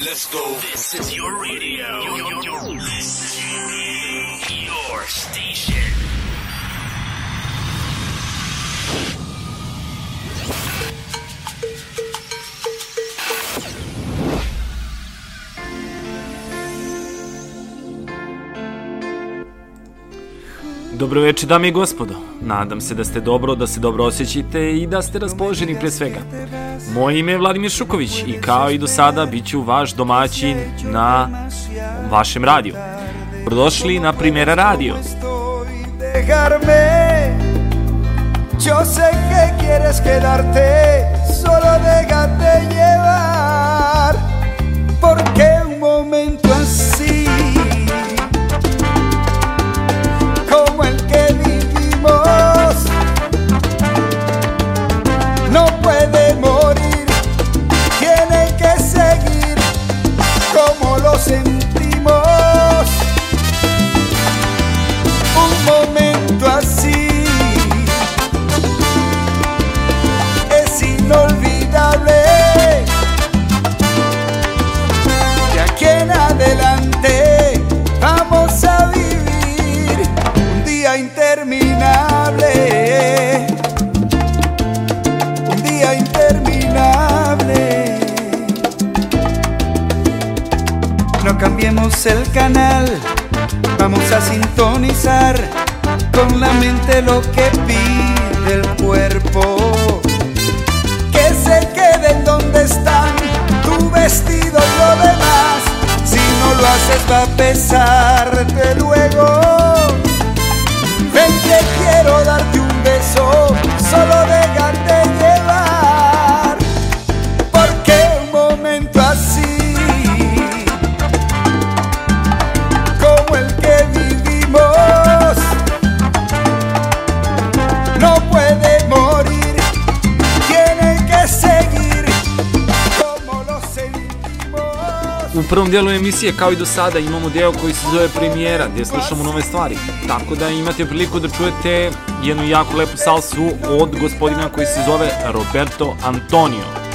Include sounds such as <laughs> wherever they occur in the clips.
Let's go. This is your radio. Your, your, your station. Dobro veče, dame i gospodo. Nadam se da ste dobro, da se dobro osjećite i da ste raspoloženi pre svega. Moje ime je Vladimir Šuković i kao i do sada bit ću vaš domaćin na vašem radiju. Dobrodošli na Primera Radio. Yo sé que quieres quedarte, solo déjate llevar. Porque como lo cambiemos el canal. Vamos a sintonizar con la mente lo que pide el cuerpo. Que se queden donde están tu vestido y lo demás. Si no lo haces va a pesarte luego. Ven que quiero darte un beso, solo déjate prvom dijelu emisije, kao i do sada, imamo deo koji se zove premijera, gdje slušamo nove stvari. Tako da imate priliku da čujete jednu jako lepu salsu od gospodina koji se zove Roberto Antonio.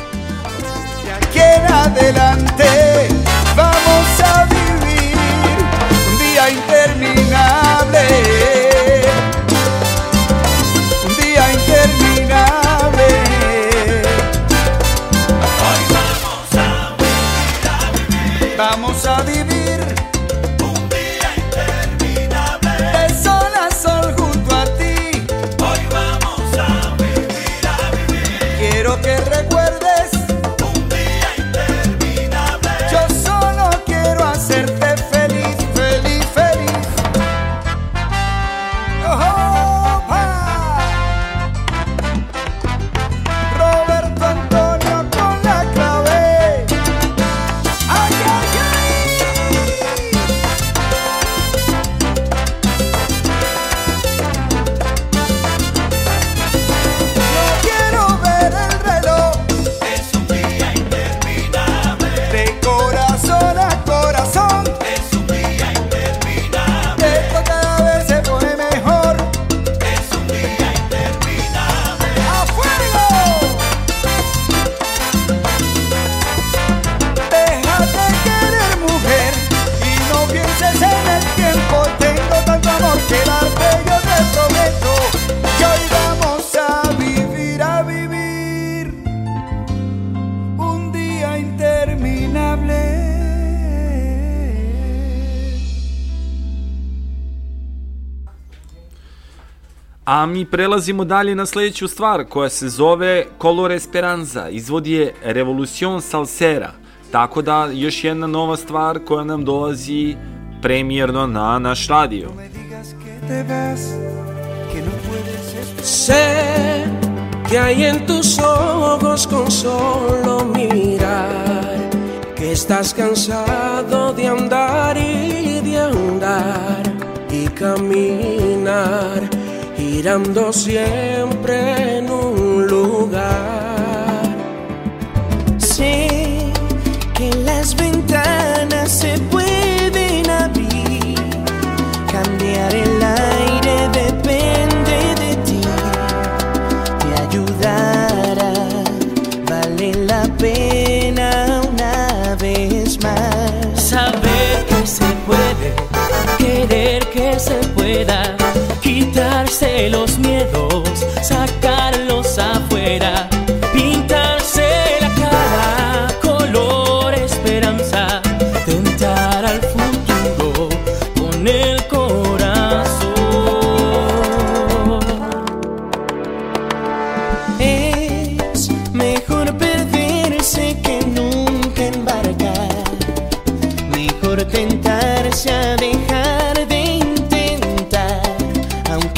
A mi prelazimo dalje na sledeću stvar koja se zove Color Esperanza, izvodi je Revolucion Salsera. Tako da još jedna nova stvar koja nam dolazi premijerno na naš radio. Sé que hay en tus ojos con solo mirar que estás cansado de andar y de andar y caminar girando siempre en un lugar. Sé que las ventanas se pueden abrir, cambiar el aire depende de ti, te ayudará, vale la pena una vez saber que se puede, querer que se pueda, quitarse los miedos, sacarlos afuera,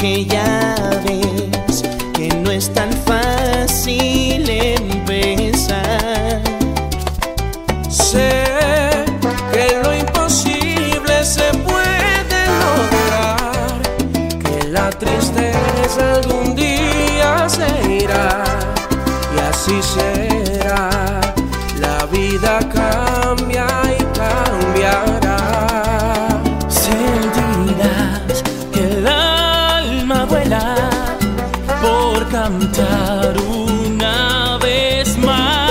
Aunque ya ves que no es tan fácil empezar. Sé que lo imposible se puede lograr, que la tristeza algún día se irá y así será. La vida cambia y cambiará. Cantar una vez más.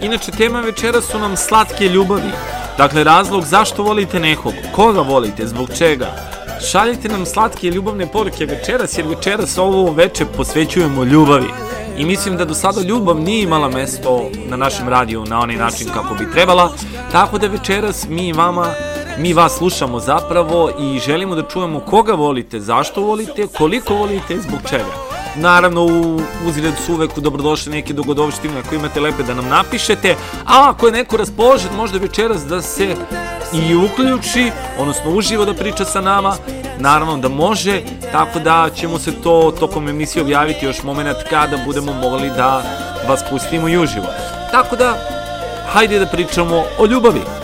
Inače, tema večera su nam slatke ljubavi. Dakle, razlog zašto volite nekog, koga volite, zbog čega. Šaljite nam slatke ljubavne poruke večeras, jer večeras ovo veče posvećujemo ljubavi. I mislim da do sada ljubav nije imala mesto na našem radiju na onaj način kako bi trebala, tako da večeras mi vama mi vas slušamo zapravo i želimo da čujemo koga volite, zašto volite, koliko volite i zbog čega. Naravno, u uzgled su uvek dobrodošli neke dogodovštine ako imate lepe da nam napišete, a ako je neko raspoložen možda večeras da se i uključi, odnosno uživo da priča sa nama, naravno da može, tako da ćemo se to tokom emisije objaviti još moment kada budemo mogli da vas pustimo i uživo. Tako da, hajde da pričamo o ljubavi.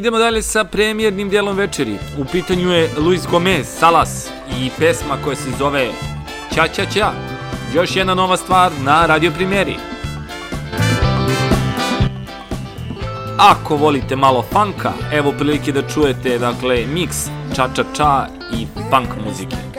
Idemo dalje sa premijernim dijelom večeri. U pitanju je Luis Gomez, Salas i pesma koja se zove Ća Ća Ća. Još jedna nova stvar na Radio Primjeri. Ako volite malo funka, evo prilike da čujete, dakle, miks Ča Ča Ča i funk muzike.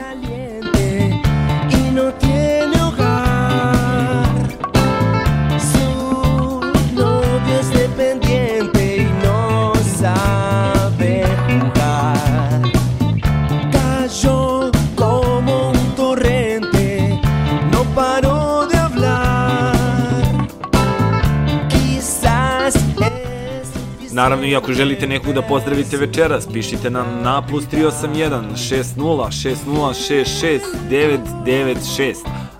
Naravno, i ako želite nekog da pozdravite večeras, pišite nam na plus 381 60 60 66 996.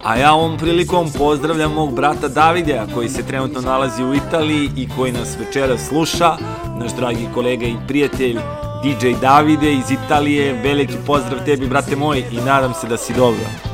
A ja ovom prilikom pozdravljam mog brata Davida koji se trenutno nalazi u Italiji i koji nas večeras sluša, naš dragi kolega i prijatelj DJ Davide iz Italije, veliki pozdrav tebi brate moj i nadam se da si dobro.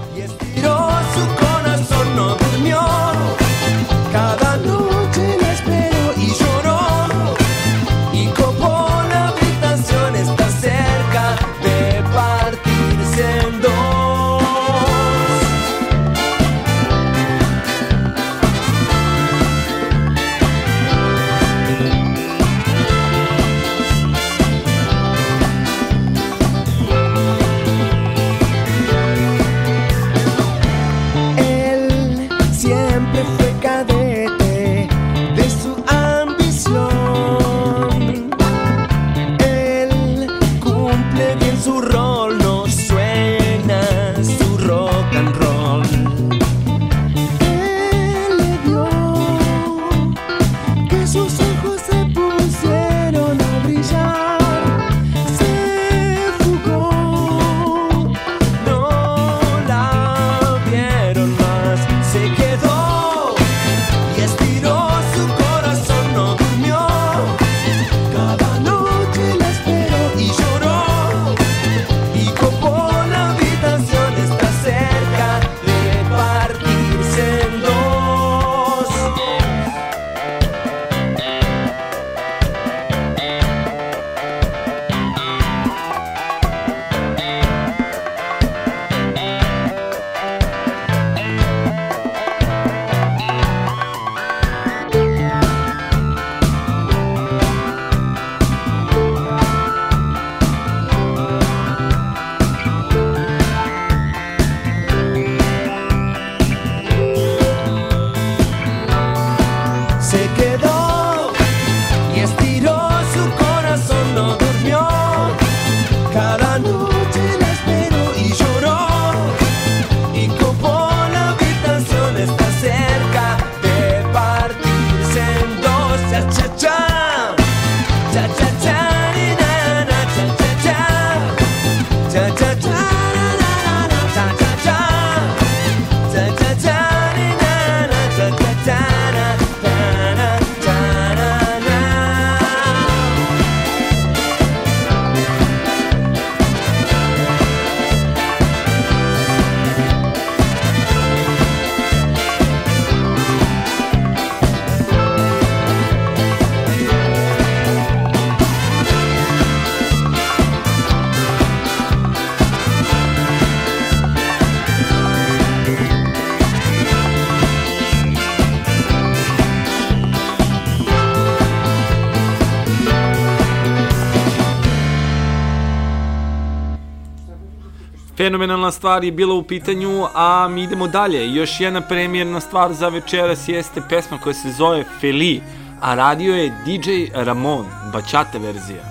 fenomenalna stvar je bila u pitanju, a mi idemo dalje. Još jedna premijerna stvar za večeras jeste pesma koja se zove Feli, a radio je DJ Ramon, bačata verzija.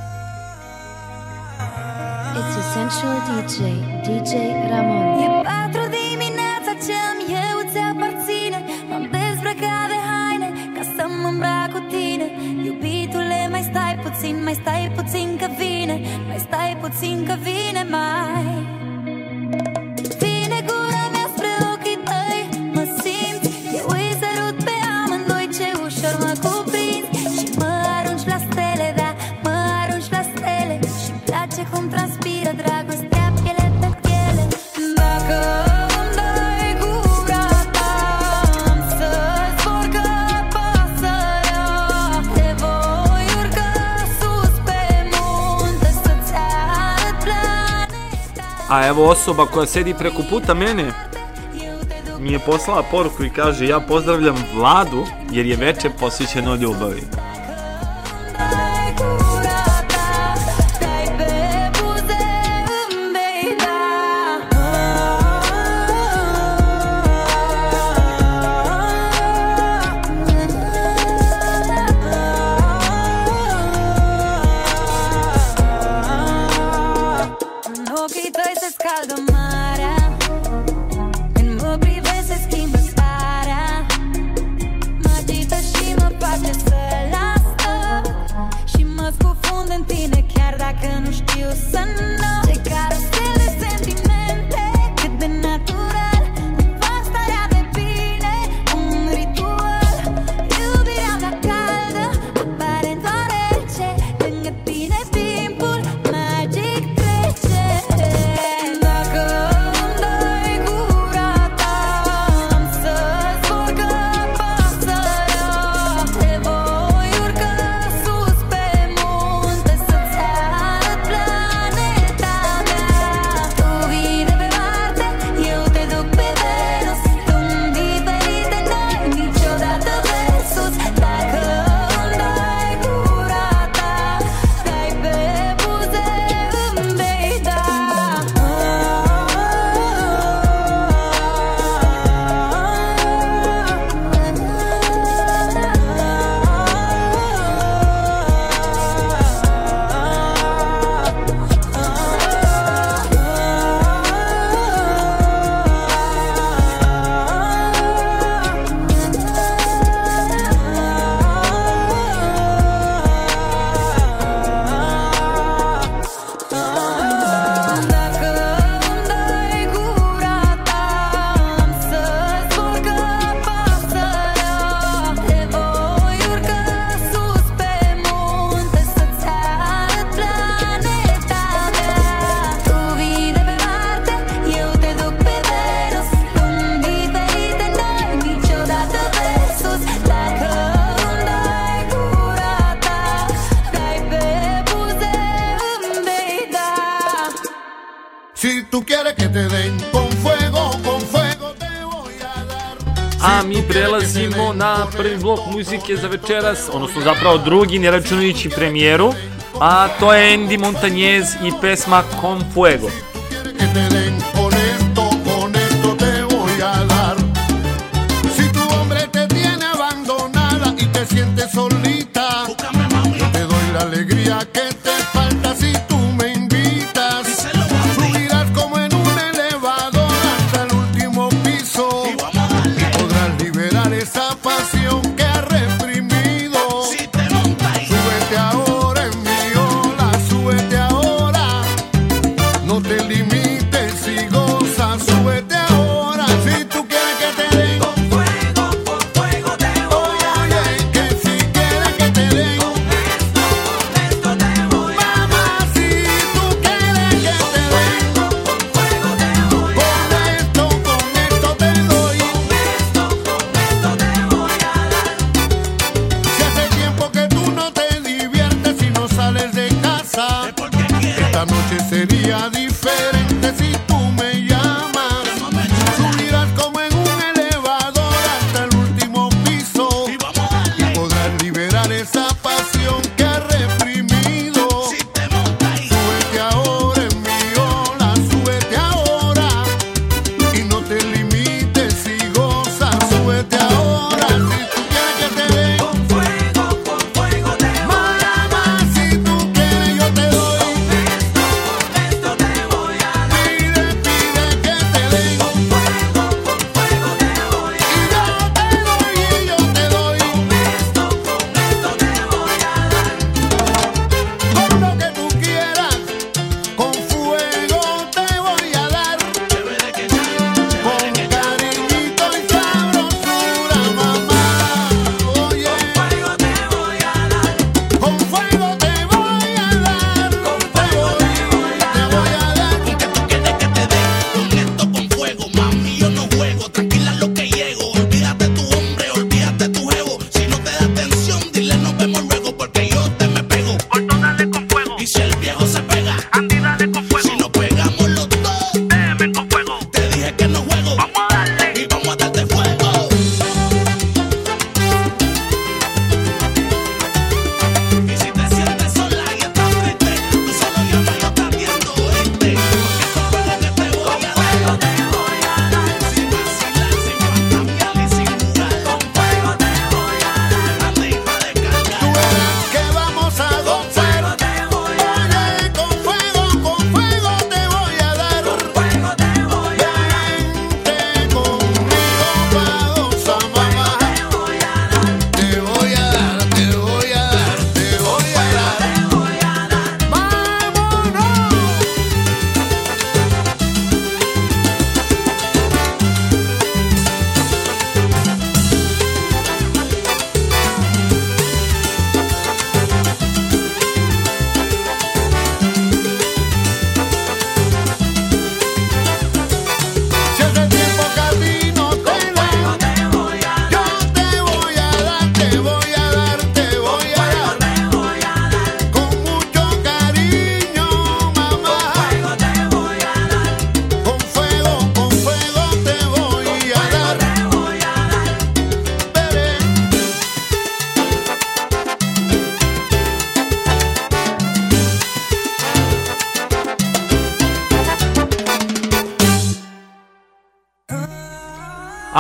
It's essential DJ, DJ Ramon. osoba koja sedi preko puta mene mi je poslala poruku i kaže ja pozdravljam vladu jer je veče posvećeno ljubavi. muzike za večeras, odnosno zapravo drugi, ne računajući premijeru, a to je Andy Montanjez i pesma Con Fuego.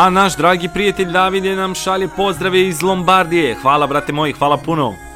Naš dragi prijatelj David je nam šalje pozdrave iz Lombardije. Hvala brate moji, hvala puno.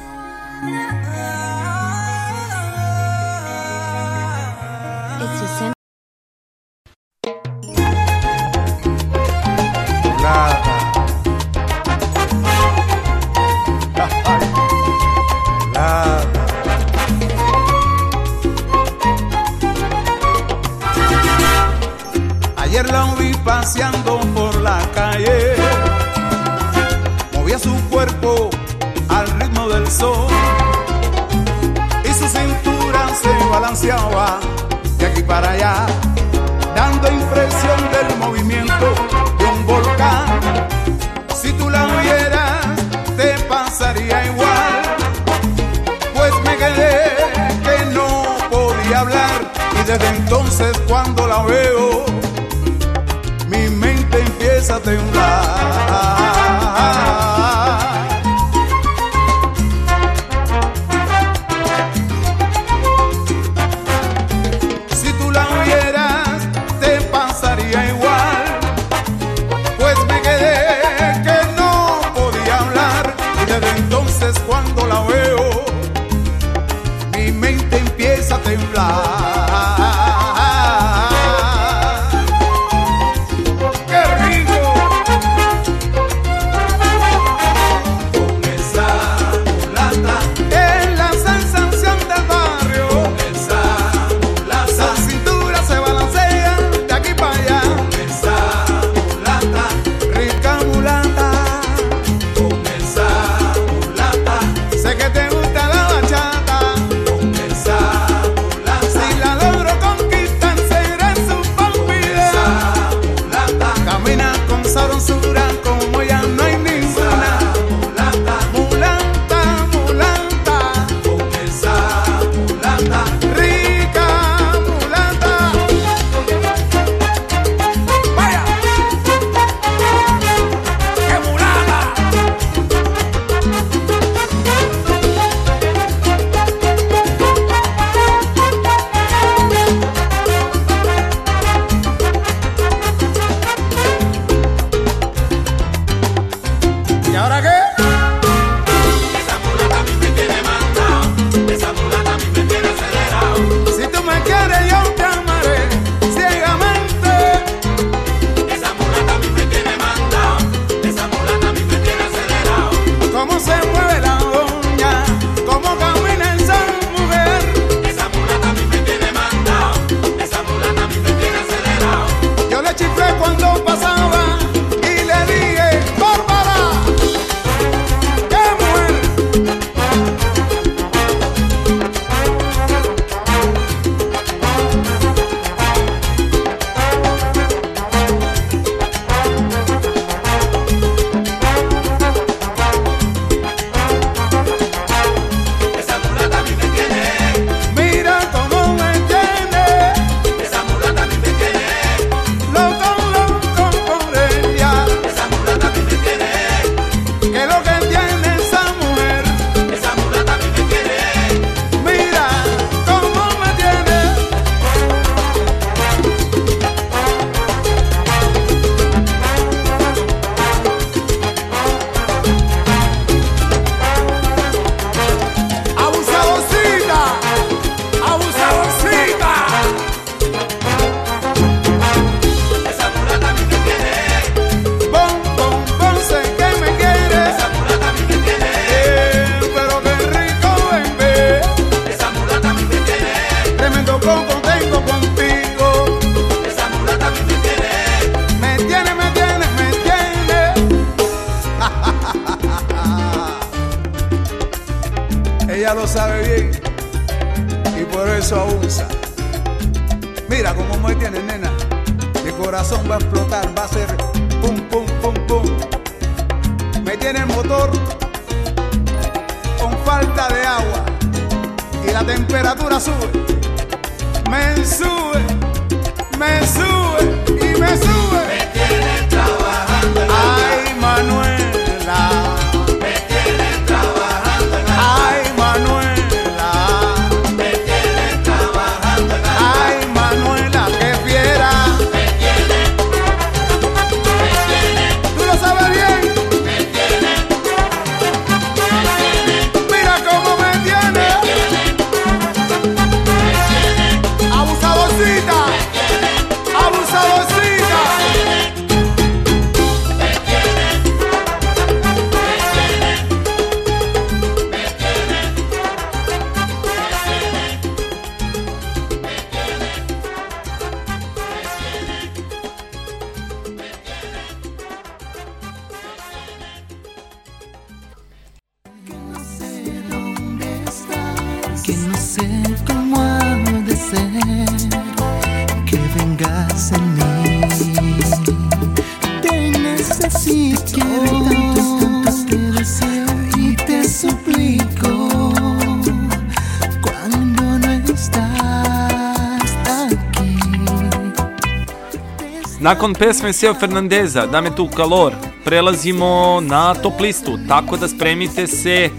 Meseo Fernandeza, Dame tu kalor. Prelazimo na top listu, tako da spremite se.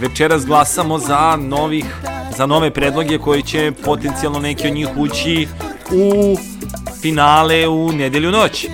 Večeras glasamo za novih za nove predloge koji će potencijalno neki od njih ući u finale u nedelju noć.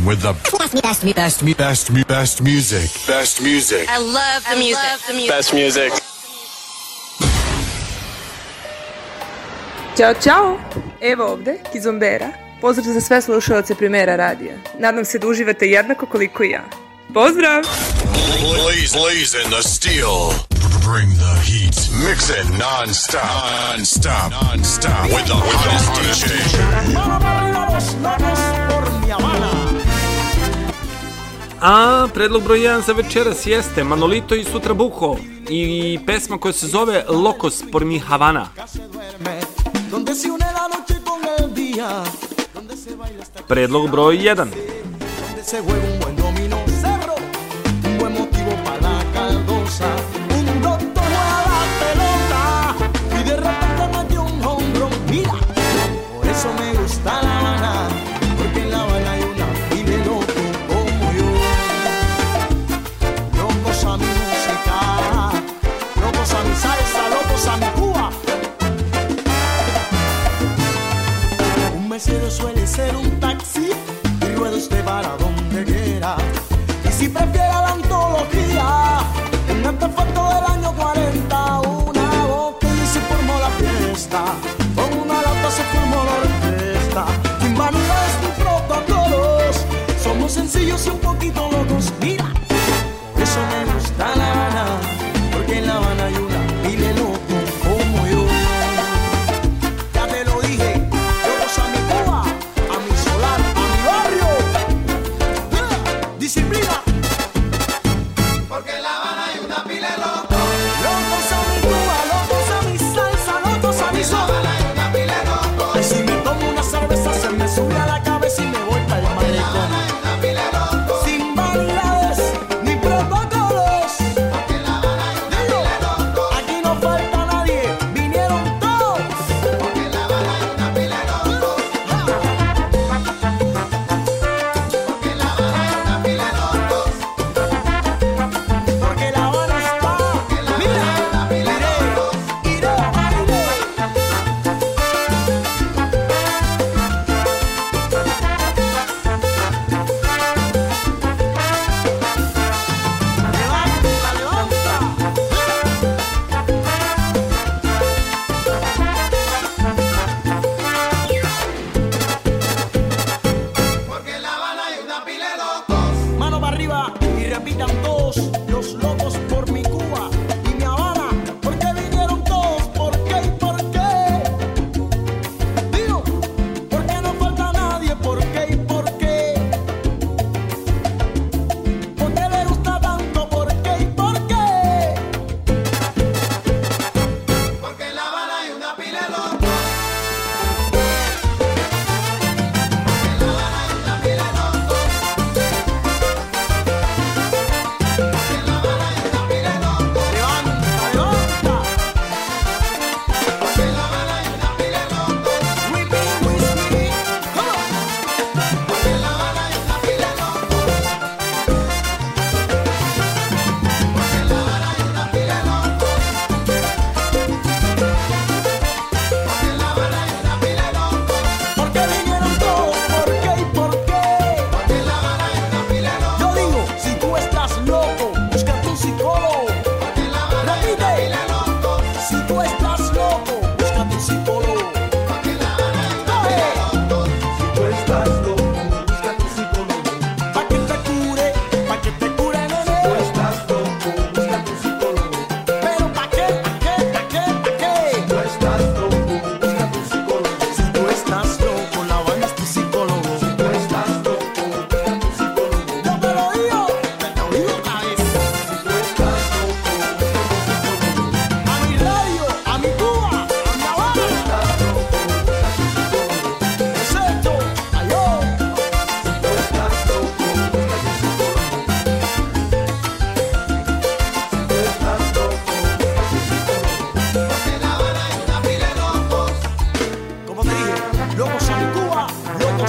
morning with the best, me, best, me, best, me, best, me, best music. Best music. I love the I music. Love the music. Best music. Ćao, čao! Evo ovde, Kizombera. Pozdrav za sve slušalce Primera radija. Nadam se da uživate jednako koliko i ja. Pozdrav! Blaze, blaze the steel. Bring the heat. Mix it non-stop. Non-stop. Non-stop. With the hottest DJ. Hermanos, locos por mi Habana. A predlog broj 1 za večeras jeste Manolito i Sutra Buho i pesma koja se zove Locos por mi Havana. Predlog broj 1.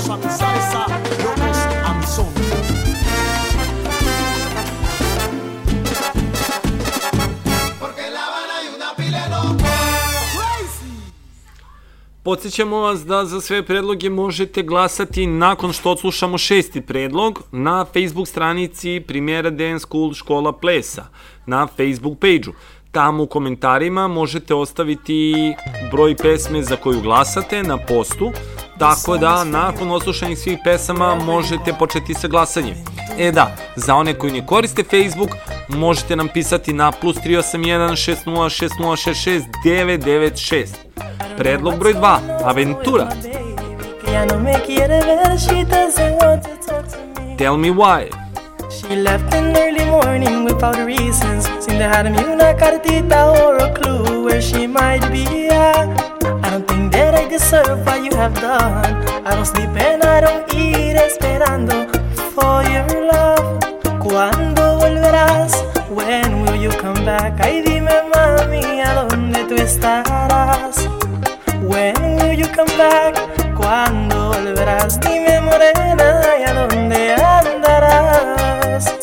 guacha, mi salsa, locos a mi son. Porque La Habana hay una pile loco. Podsjećamo vas da za sve predloge možete glasati nakon što odslušamo šesti predlog na Facebook stranici Primera Dance School Škola Plesa na Facebook page-u. Tamo u komentarima možete ostaviti broj pesme za koju glasate na postu, tako da nakon odslušanih svih pesama možete početi sa glasanjem. E da, za one koji ne koriste Facebook, možete nam pisati na plus 381 606066 996. Predlog broj 2, Aventura. Tell me why. She left in early morning without reasons. Sin dejarme una cartita or a clue where she might be. I don't think that I deserve what you have done. I don't sleep and I don't eat esperando for your love. ¿Cuándo volverás? When will you come back? Ay, dime mami, ¿a dónde tú estarás? When will you come back? ¿Cuándo volverás? Dime morena, ¿y a dónde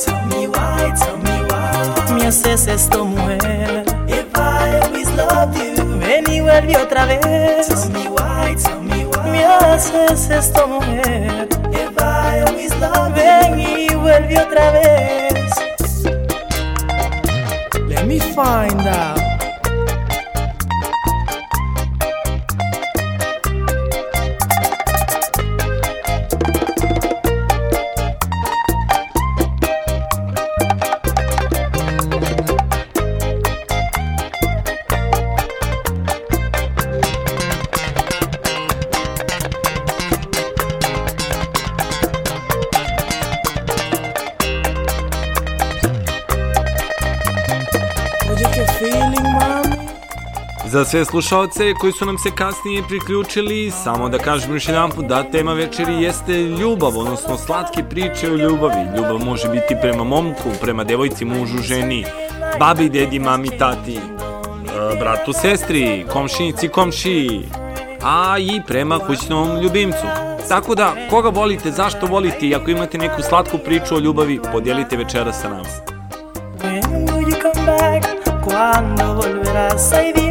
Tell me why, tell me why. Me haces esto, mujer. If I always loved you. Ven y vuelve otra vez. Tell me why, tell me why. Me haces esto, mujer. If I always loved you. Ven y vuelve otra vez. Let me find out. Za sve slušalce koji su nam se kasnije priključili, samo da kažem još jedan put da tema večeri jeste ljubav, odnosno slatke priče o ljubavi. Ljubav može biti prema momku, prema devojci, mužu, ženi, babi, dedi, mami, tati, e, bratu, sestri, komšinici, komšiji, a i prema kućnom ljubimcu. Tako da, koga volite, zašto volite i ako imate neku slatku priču o ljubavi, podijelite večera sa nama. ¿Cuándo volverás? Dime, baby,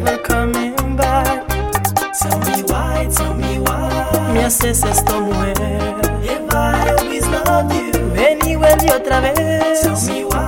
you coming back. Tell me why, tell me why. Me haces esto, mujer. If I always loved you. Ven y vuelve otra vez. Tell me why,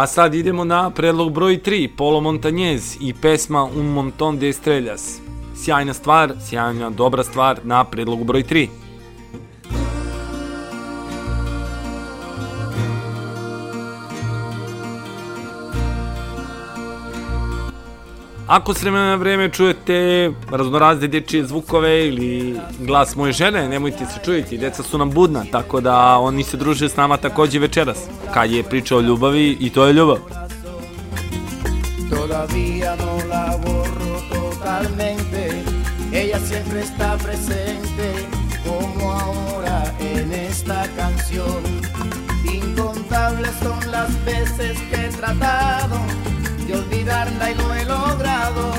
A sad idemo na predlog broj 3, Polo Montañez i pesma Un Montón de Estrellas. Sjajna stvar, sjajna dobra stvar na predlogu broj 3. Ako s vremena na vreme čujete raznorazne dječje zvukove ili glas moje žene, nemojte se čujiti, deca su nam budna, tako da oni se druže s nama takođe večeras. Kad je priča o ljubavi i to je ljubav. Todavía no la borro totalmente. Ella siempre está presente, como ahora en esta canción. Incontables son las veces que he tratado olvidarla y no he logrado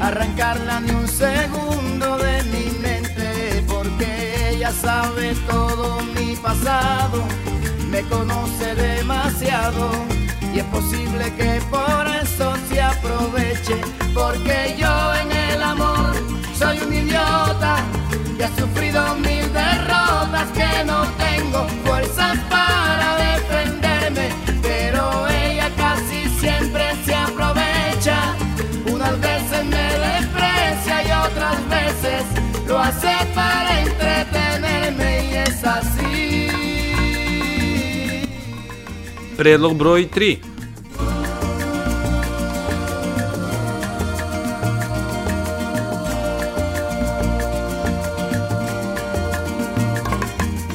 arrancarla ni un segundo de mi mente, porque ella sabe todo mi pasado, me conoce demasiado y es posible que por eso se aproveche, porque yo en el amor soy un idiota y he sufrido mil derrotas que no tengo fuerzas para predlog broj 3.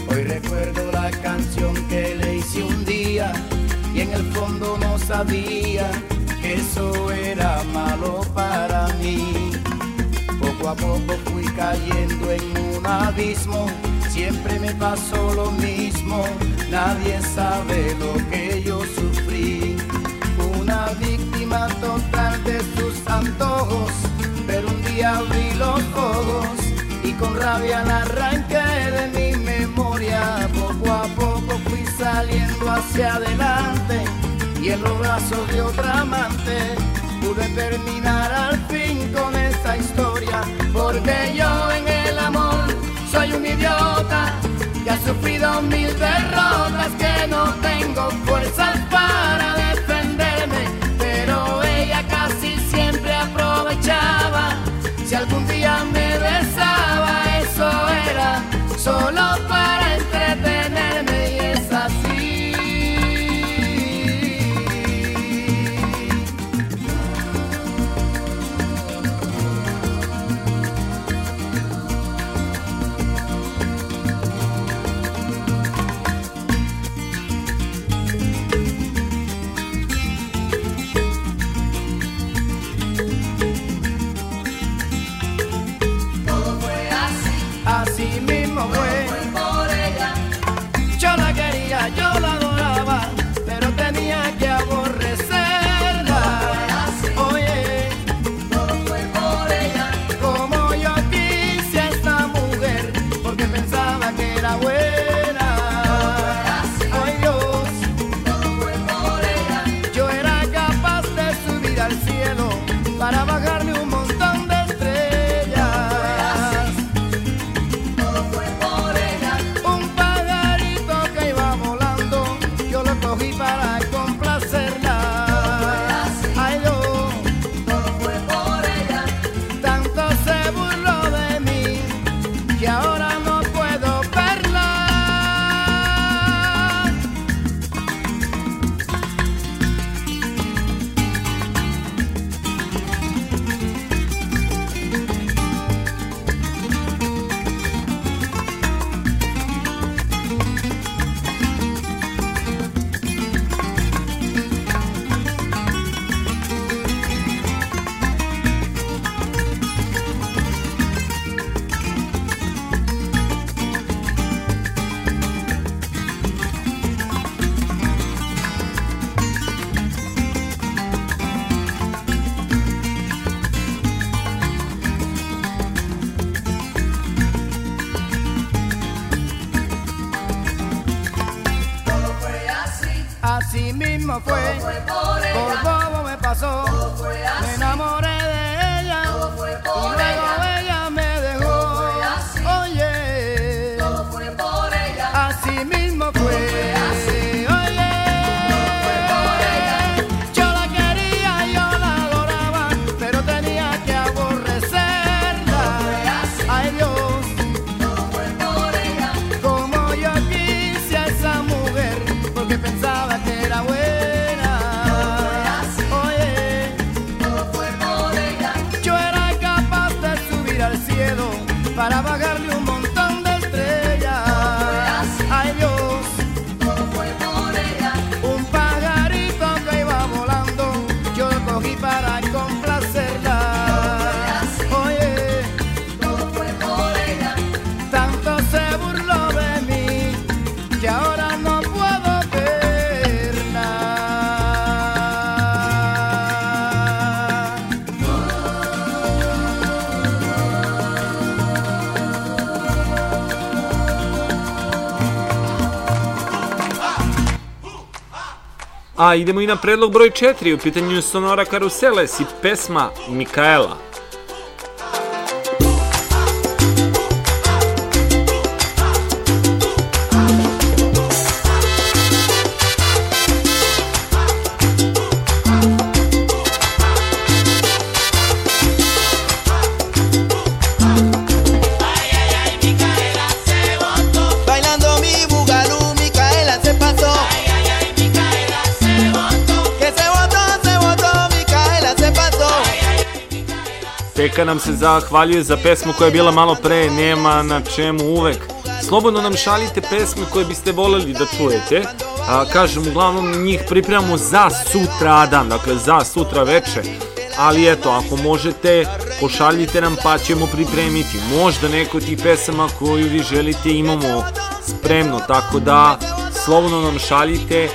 Hoy recuerdo la canción que le hice un día y en el fondo no sabía que eso era malo para mí. Poco a poco fui cayendo en un abismo, siempre me pasó lo mismo, nadie sabe lo que yo sufrí. Una víctima total de sus antojos, pero un día abrí los ojos y con rabia la arranqué de mi memoria. Poco a poco fui saliendo hacia adelante y en los brazos de otra amante pude terminar al fin con esta historia. Porque yo en el amor soy un idiota que ha sufrido mil derrotas que no tengo fuerzas para defenderme, A idemo i na predlog broj 4, u pitanju Sonora Karuseles i pesma Mikaela. Peka nam se zahvaljuje za pesmu koja je bila malo pre, nema na čemu uvek. Slobodno nam šaljite pesme koje biste voljeli da čujete. A, kažem, uglavnom njih pripremamo za sutradan, dakle za sutra veče. Ali eto, ako možete, pošaljite nam pa ćemo pripremiti. Možda neko od tih pesama koju vi želite imamo spremno, tako da slobodno nam šaljite.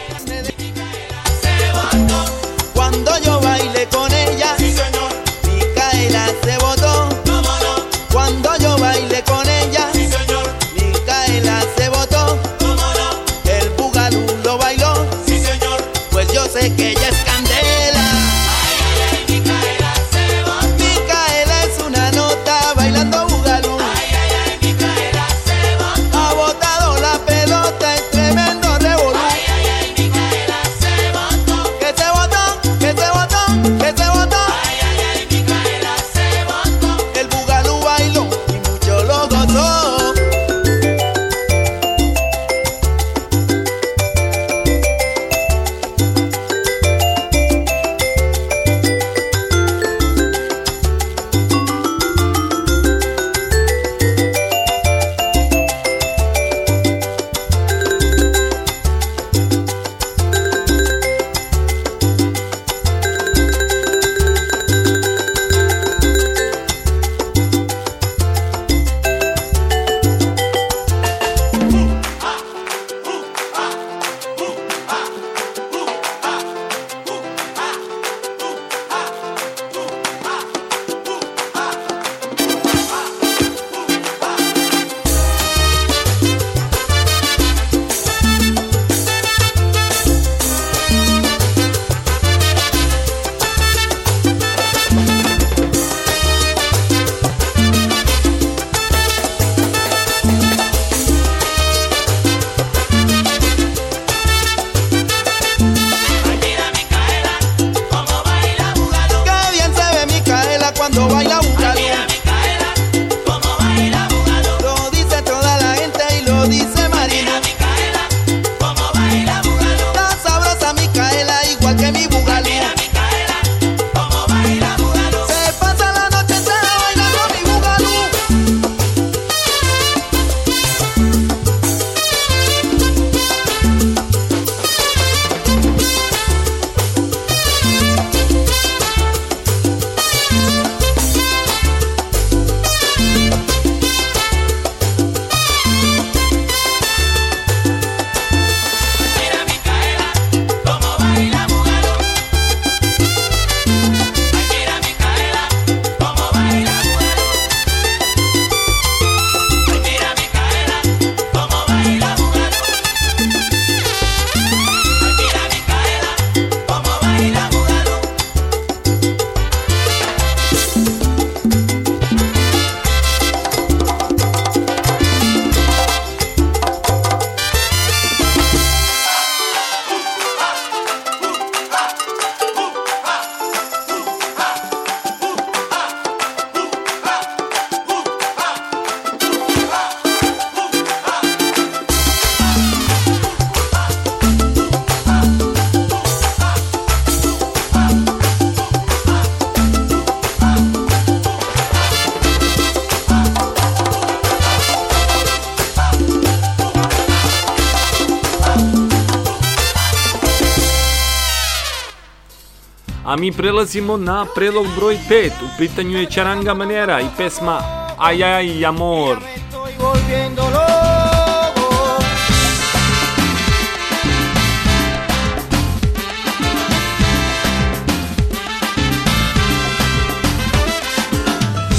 A mi prelazimo na predlog broj 5. U pitanju je Charanga Manera i pesma Ay Ay Amor.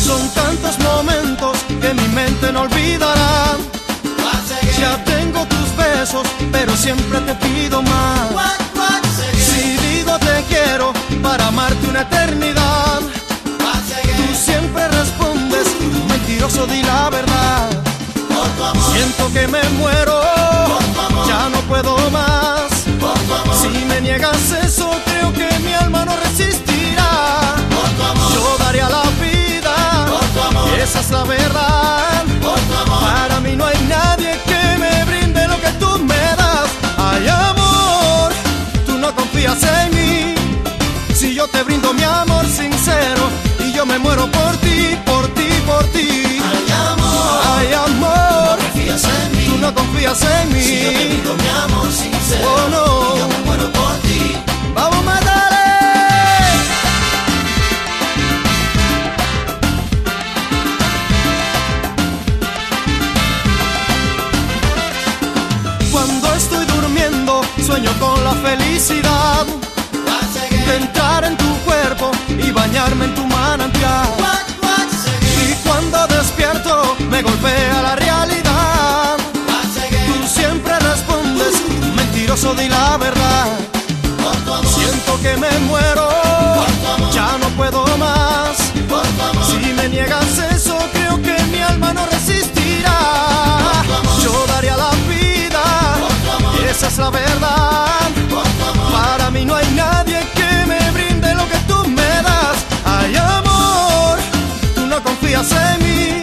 Son tantos momentos que mi mente no olvidará. Ya tengo tus besos, pero siempre niegas eso, creo que mi alma no resistirá. Yo daría la vida, esa es la verdad. Para mí no hay nadie que me brinde lo que tú me das. Ay, amor, tú no confías en mí. Si yo te brindo mi amor sincero y yo me muero por ti, por ti, por ti. Ay, amor, ay, amor. Tú no confías en mí. Si yo te digo mi amor sincero, oh, no. yo me muero por ti. De entrar en tu cuerpo y bañarme en tu manantial. Y cuando despierto, me golpea la realidad. Tú siempre respondes, mentiroso, di la verdad. Siento que me muero, ya no puedo más. Si me niegas esa es la verdad. Para mí no hay nadie que me brinde lo que tú me das. Ay, amor, tú no confías en mí.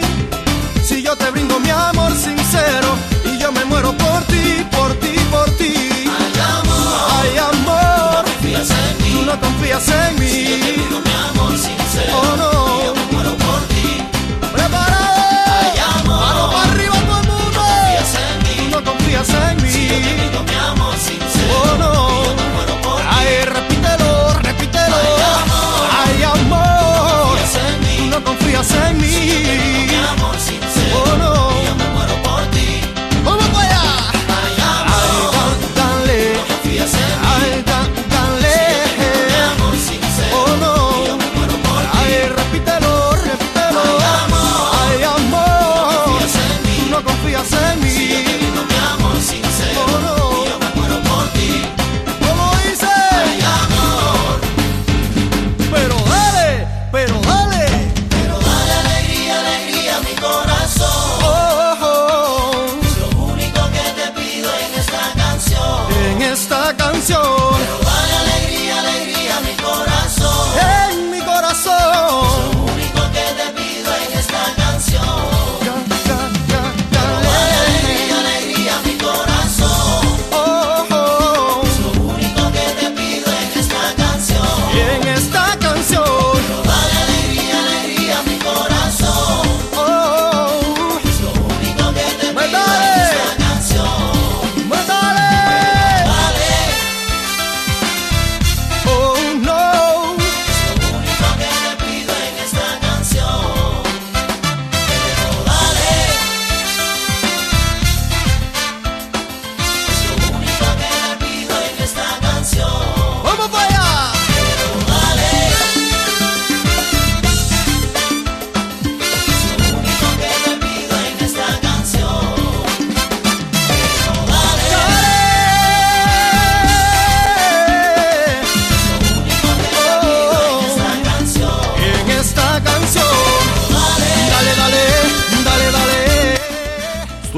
Si yo te brindo mi amor sincero y yo me muero por ti, por ti, por ti. Ay, amor, ay, amor, tú no confías en mí. Si yo te brindo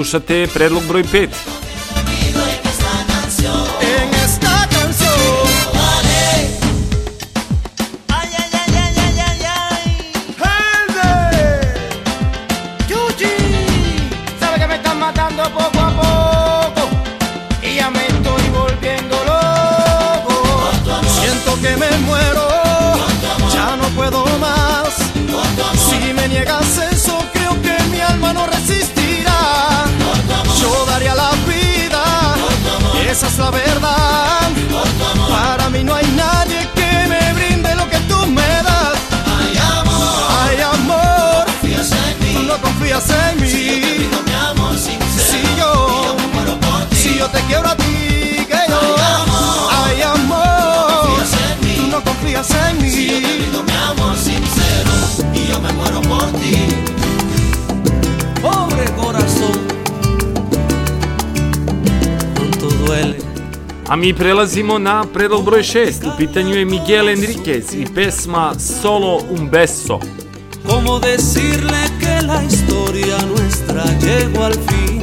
Slušate predlog broj 5. La verdad. Para mí no hay nadie que me brinde lo que tú me das. Ay, amor, ay, amor, tú no confías en mí. Si yo, si yo te quiero a ti, que yo. Ay, amor, tú no confías en mí. Si yo te brindo mi amor sincero y yo me muero por ti. Pobre corazón, cuánto duele. A mi prelazimo na predlog broj 6. U pitanju je Miguel Enriquez i pesma Solo un beso. ¿Cómo decirle que la historia nuestra llegó al fin?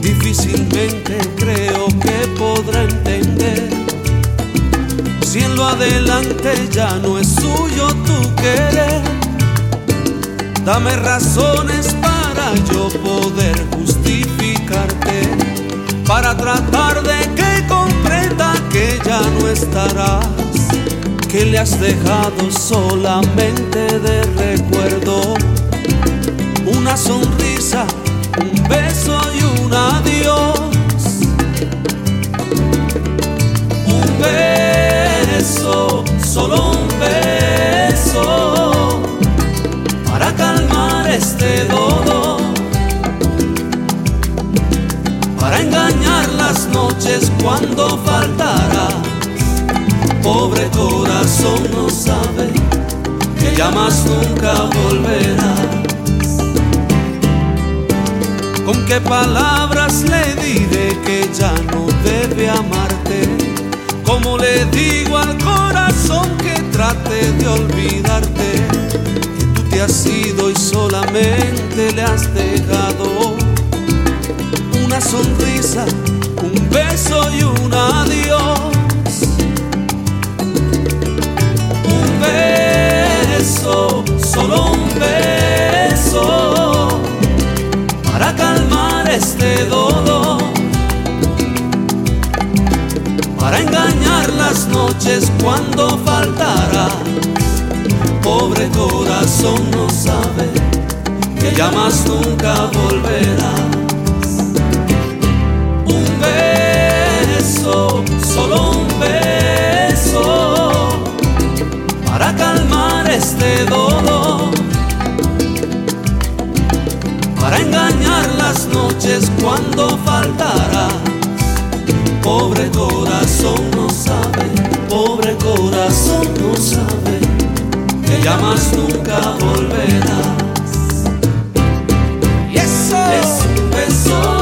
Difícilmente creo que podrá entender. Si en lo adelante ya no es suyo tu querer, dame razones para yo poder justificarte, para tratar de que comprenda que ya no estarás que le has dejado solamente de recuerdo. Una sonrisa, un beso y un adiós. Un beso, solo un beso para calmar este dolor. Las noches cuando faltarás. Pobre corazón no sabe que ya más nunca volverás. ¿Con qué palabras le diré que ya no debe amarte? ¿Cómo le digo al corazón que trate de olvidarte? Que tú te has ido y solamente le has dejado una sonrisa, un beso y un adiós. Un beso, solo un beso para calmar este dolor, para engañar las noches cuando faltará. Pobre corazón no sabe que ya más nunca volverás. Solo un beso, para calmar este dolor para engañar las noches cuando faltarás. Pobre corazón no sabe, pobre corazón no sabe que ya más nunca volverás. Y eso es un beso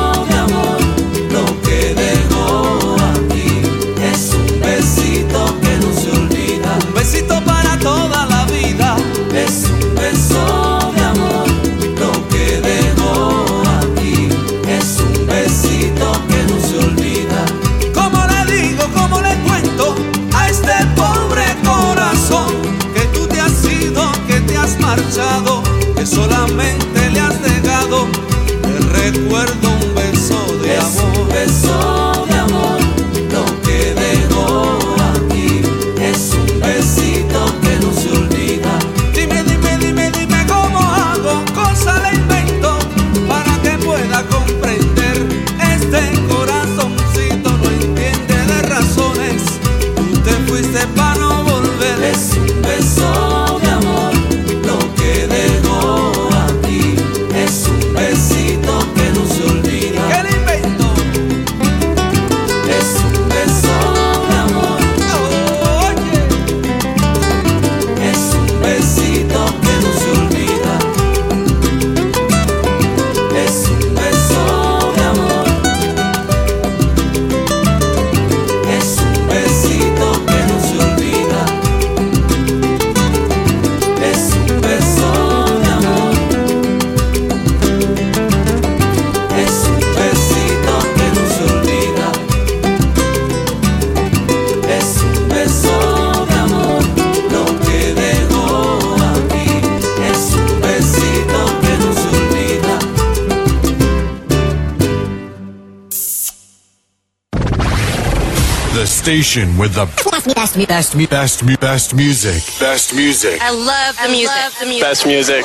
station with the best, best, best, best, mu- best music. Best music. I love the music. Best music.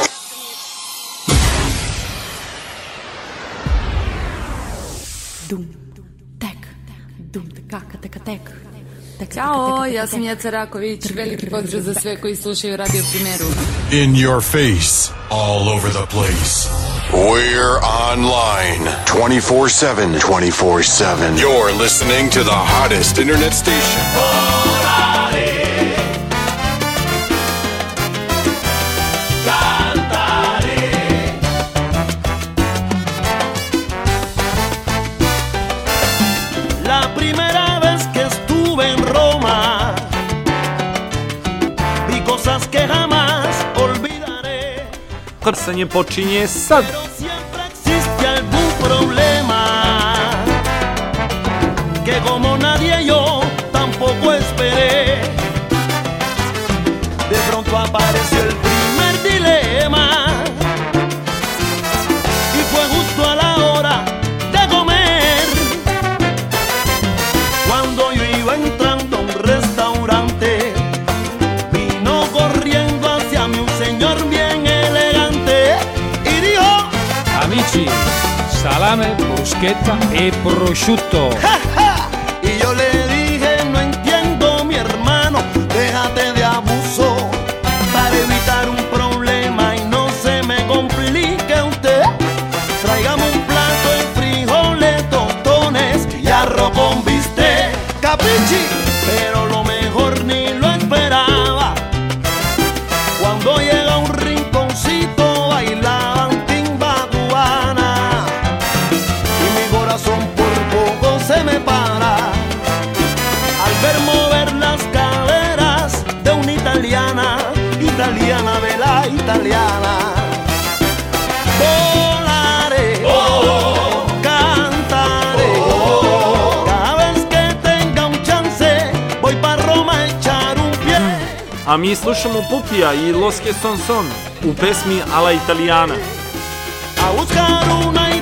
Ćao, ja sam Jeca Raković, veliki pozdrav za sve koji slušaju Radio Primeru. In your face. All over the place. We're online 24 7. 24 7. You're listening to the hottest internet station. zaproszenie po czynie bruschetta e prosciutto. Ah! a mi slušamo Pupija i Los Que Son Son u pesmi Ala Italijana. A uskaru na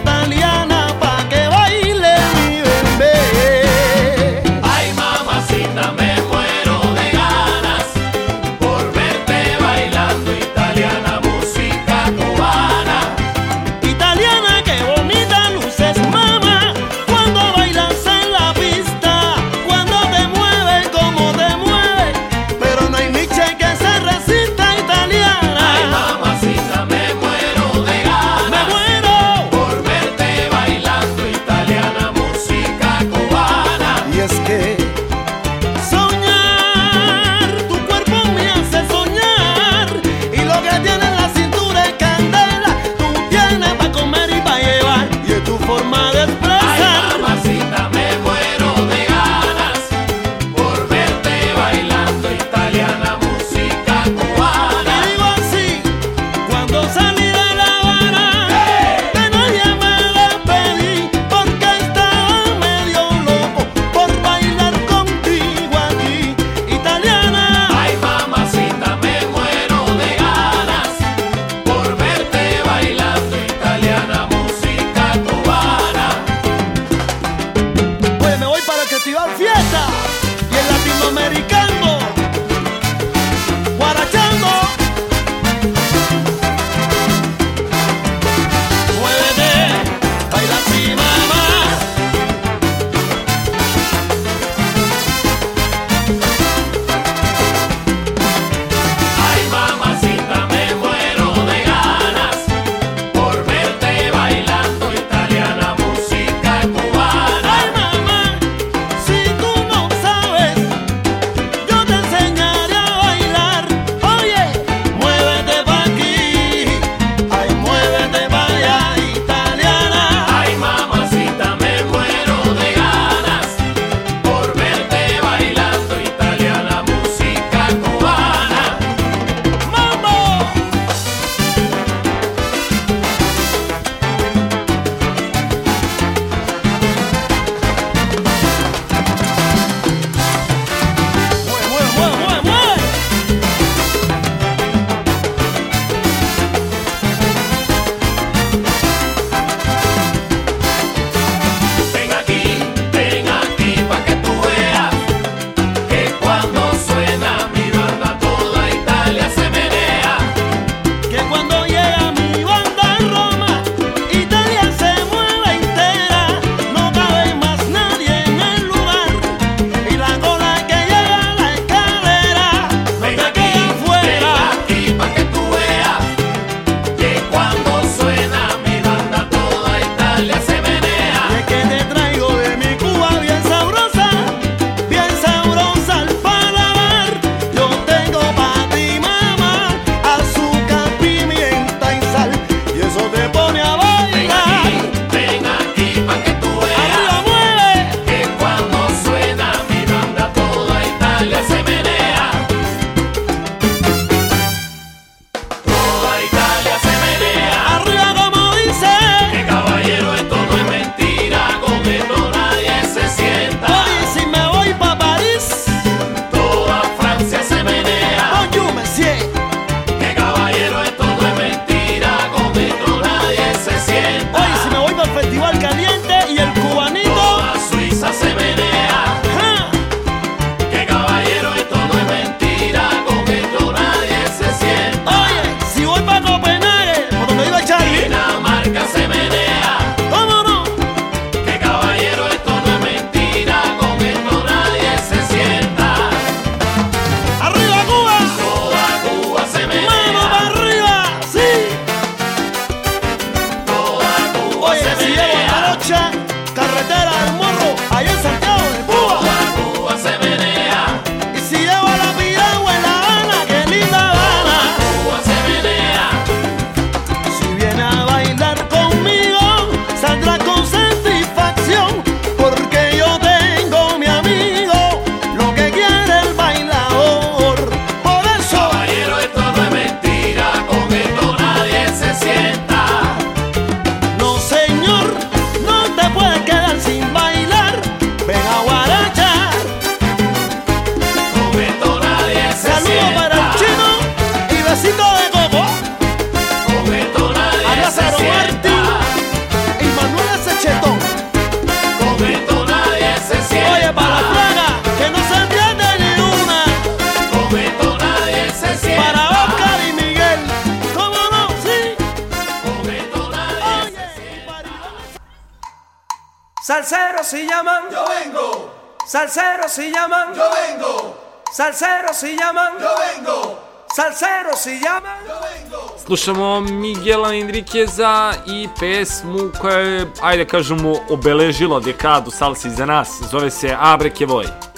Slušamo Miguela Enriqueza i pesmu koja je, ajde kažemo, obeležila dekadu salsi za nas. Zove se Abre Que Voy.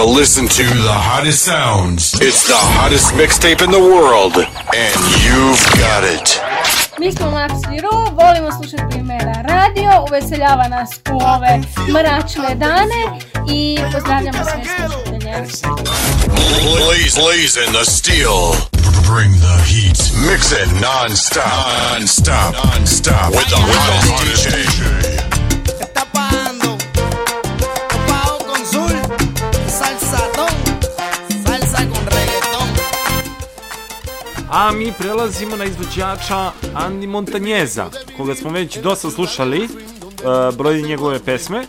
to listen to the hottest sounds. It's the hottest mixtape in the world, and you've got it. Mi smo Max i Ro, volimo slušati primjera radio, uveseljava nas u ove mračne dane i pozdravljamo sve slušatelje. Blaze, in the steel. Bring the heat. Mix it non-stop. Non-stop. Non-stop. With the hottest DJ. A mi prelazimo na izvođača Andy Montanjeza, koga smo već dosta slušali, e, uh, brojni njegove pesme.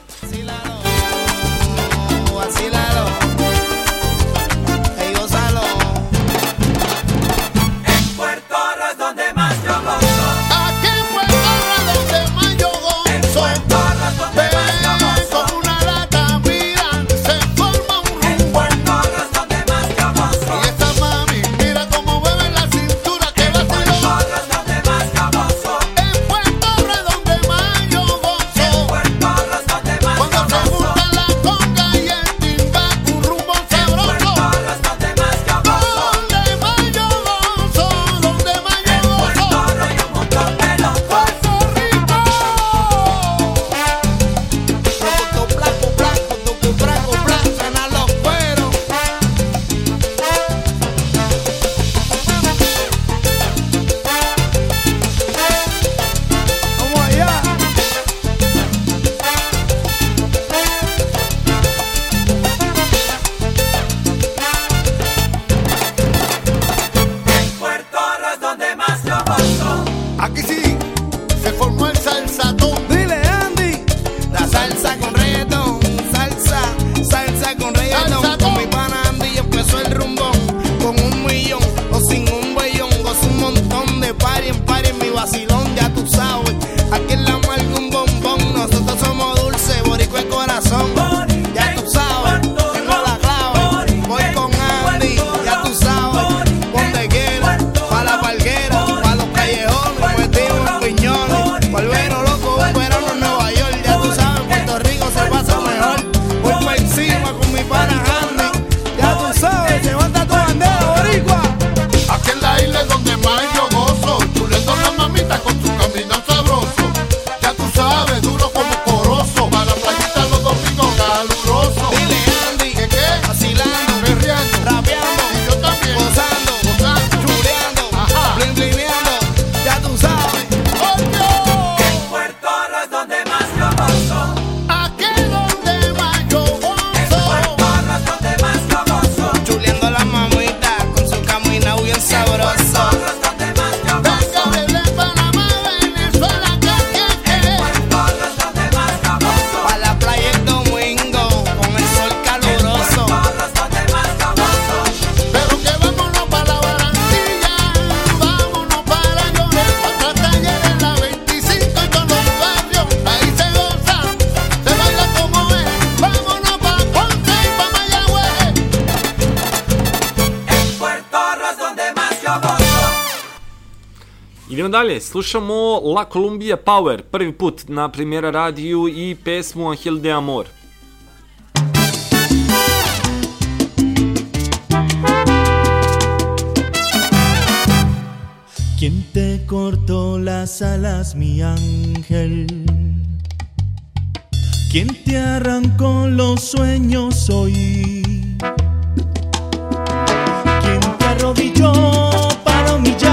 vacilón, ya tú sabes. Aquí slušamo La Columbia Power, prvi put na primjera radiju i pesmu Angel de Amor. ¿Quién te cortó las alas, mi ángel? ¿Quién te arrancó los sueños hoy? ¿Quién te arrodilló para humillar?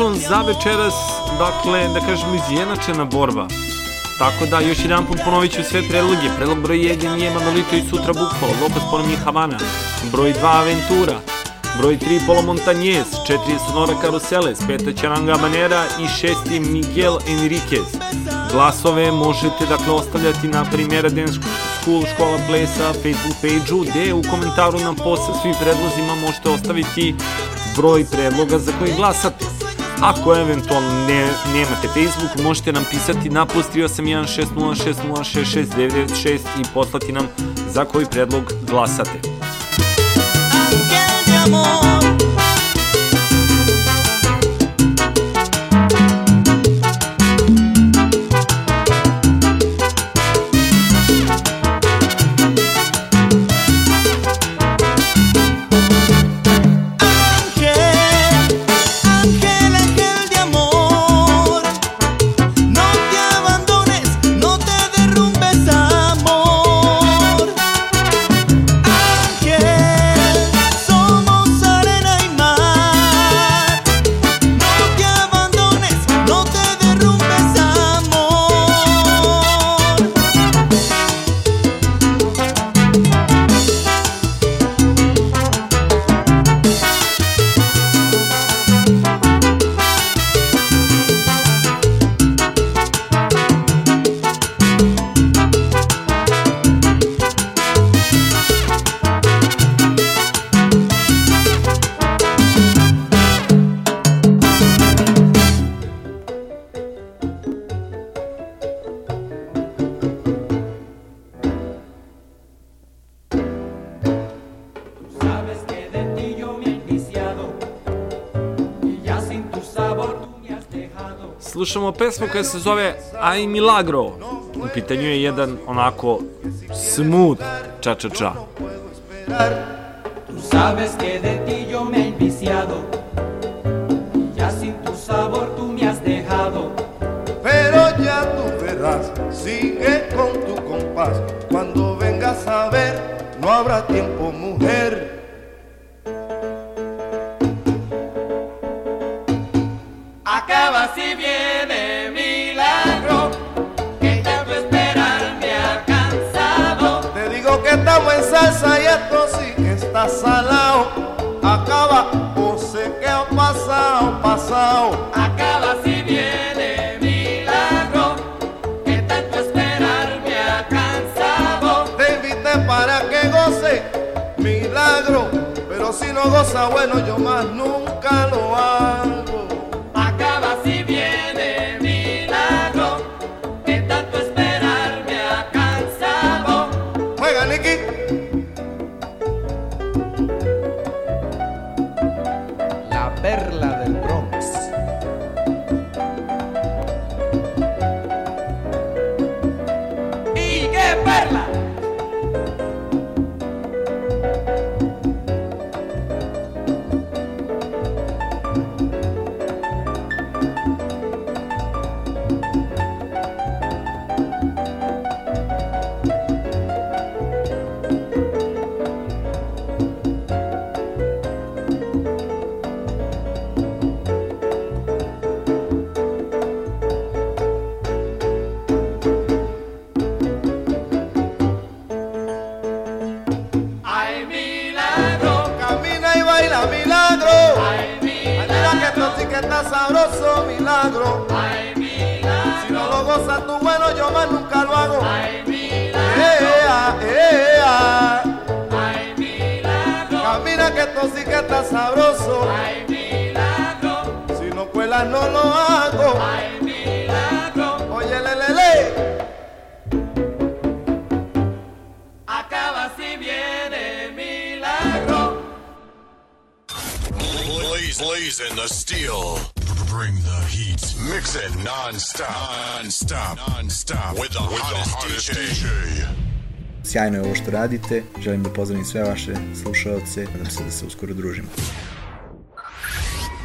Poprilično za večeras, dakle, da kažemo, izjednačena borba. Tako da, još jedan put ponovit ću sve predloge. Predlog broj 1 je Manolito i Sutra Bukvalo, Lopez Ponomni Havana. Broj 2 Aventura. Broj 3 Polo Montañez, 4 Sonora Caroseles, 5 Charanga Manera i 6 Miguel Enriquez. Glasove možete dakle ostavljati na Primera Dance School Škola plesa Facebook page-u, gde u komentaru nam posle svim predlozima možete ostaviti broj predloga za koji glasate. Ako eventualno ne, nemate Facebook, možete nam pisati na plus 38160606696 i poslati nam za koji predlog glasate. de amor. Pesmu koja se zove Aj Milagro. U pitanju je jedan onako smooth ča-ča-ča. Tú sabes que de ti yo me he enviciado y ya sin tu sabor tú me has dejado. Pero ya tú verás, sigue con tu compás. Cuando vengas a ver, no habrá tiempo, escuela no lo hago. Ay, milagro. Oye, le, le, le. Acaba si viene milagro. Blaze, in the steel. Bring the heat. Mix it non-stop. Non-stop. Non-stop. With the, With hottest, the hottest DJ. DJ. Sjajno je ovo što radite, želim da pozdravim sve vaše slušalce, nadam se da se uskoro družimo.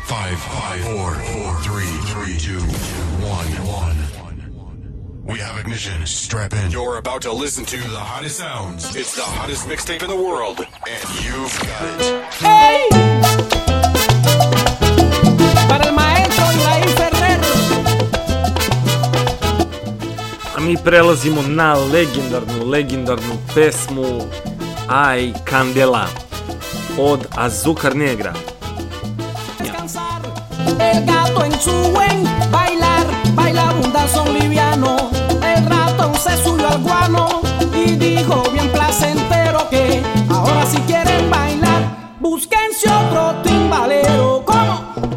Five, five, four, four, three, three, two, one, one. We have ignition. Strap in. You're about to listen to the hottest sounds. It's the hottest mixtape in the world, and you've got it. Hey! Para maestro Ibrahim Ferrer. A mi prelazimo na legendarnu, legendarnu pesmu Aj Candela od Azucar Negra. El gato en su buen bailar, baila un son liviano. El ratón se subió al guano y dijo bien placentero que ahora si quieren bailar, búsquense otro timbalero. ¿Cómo?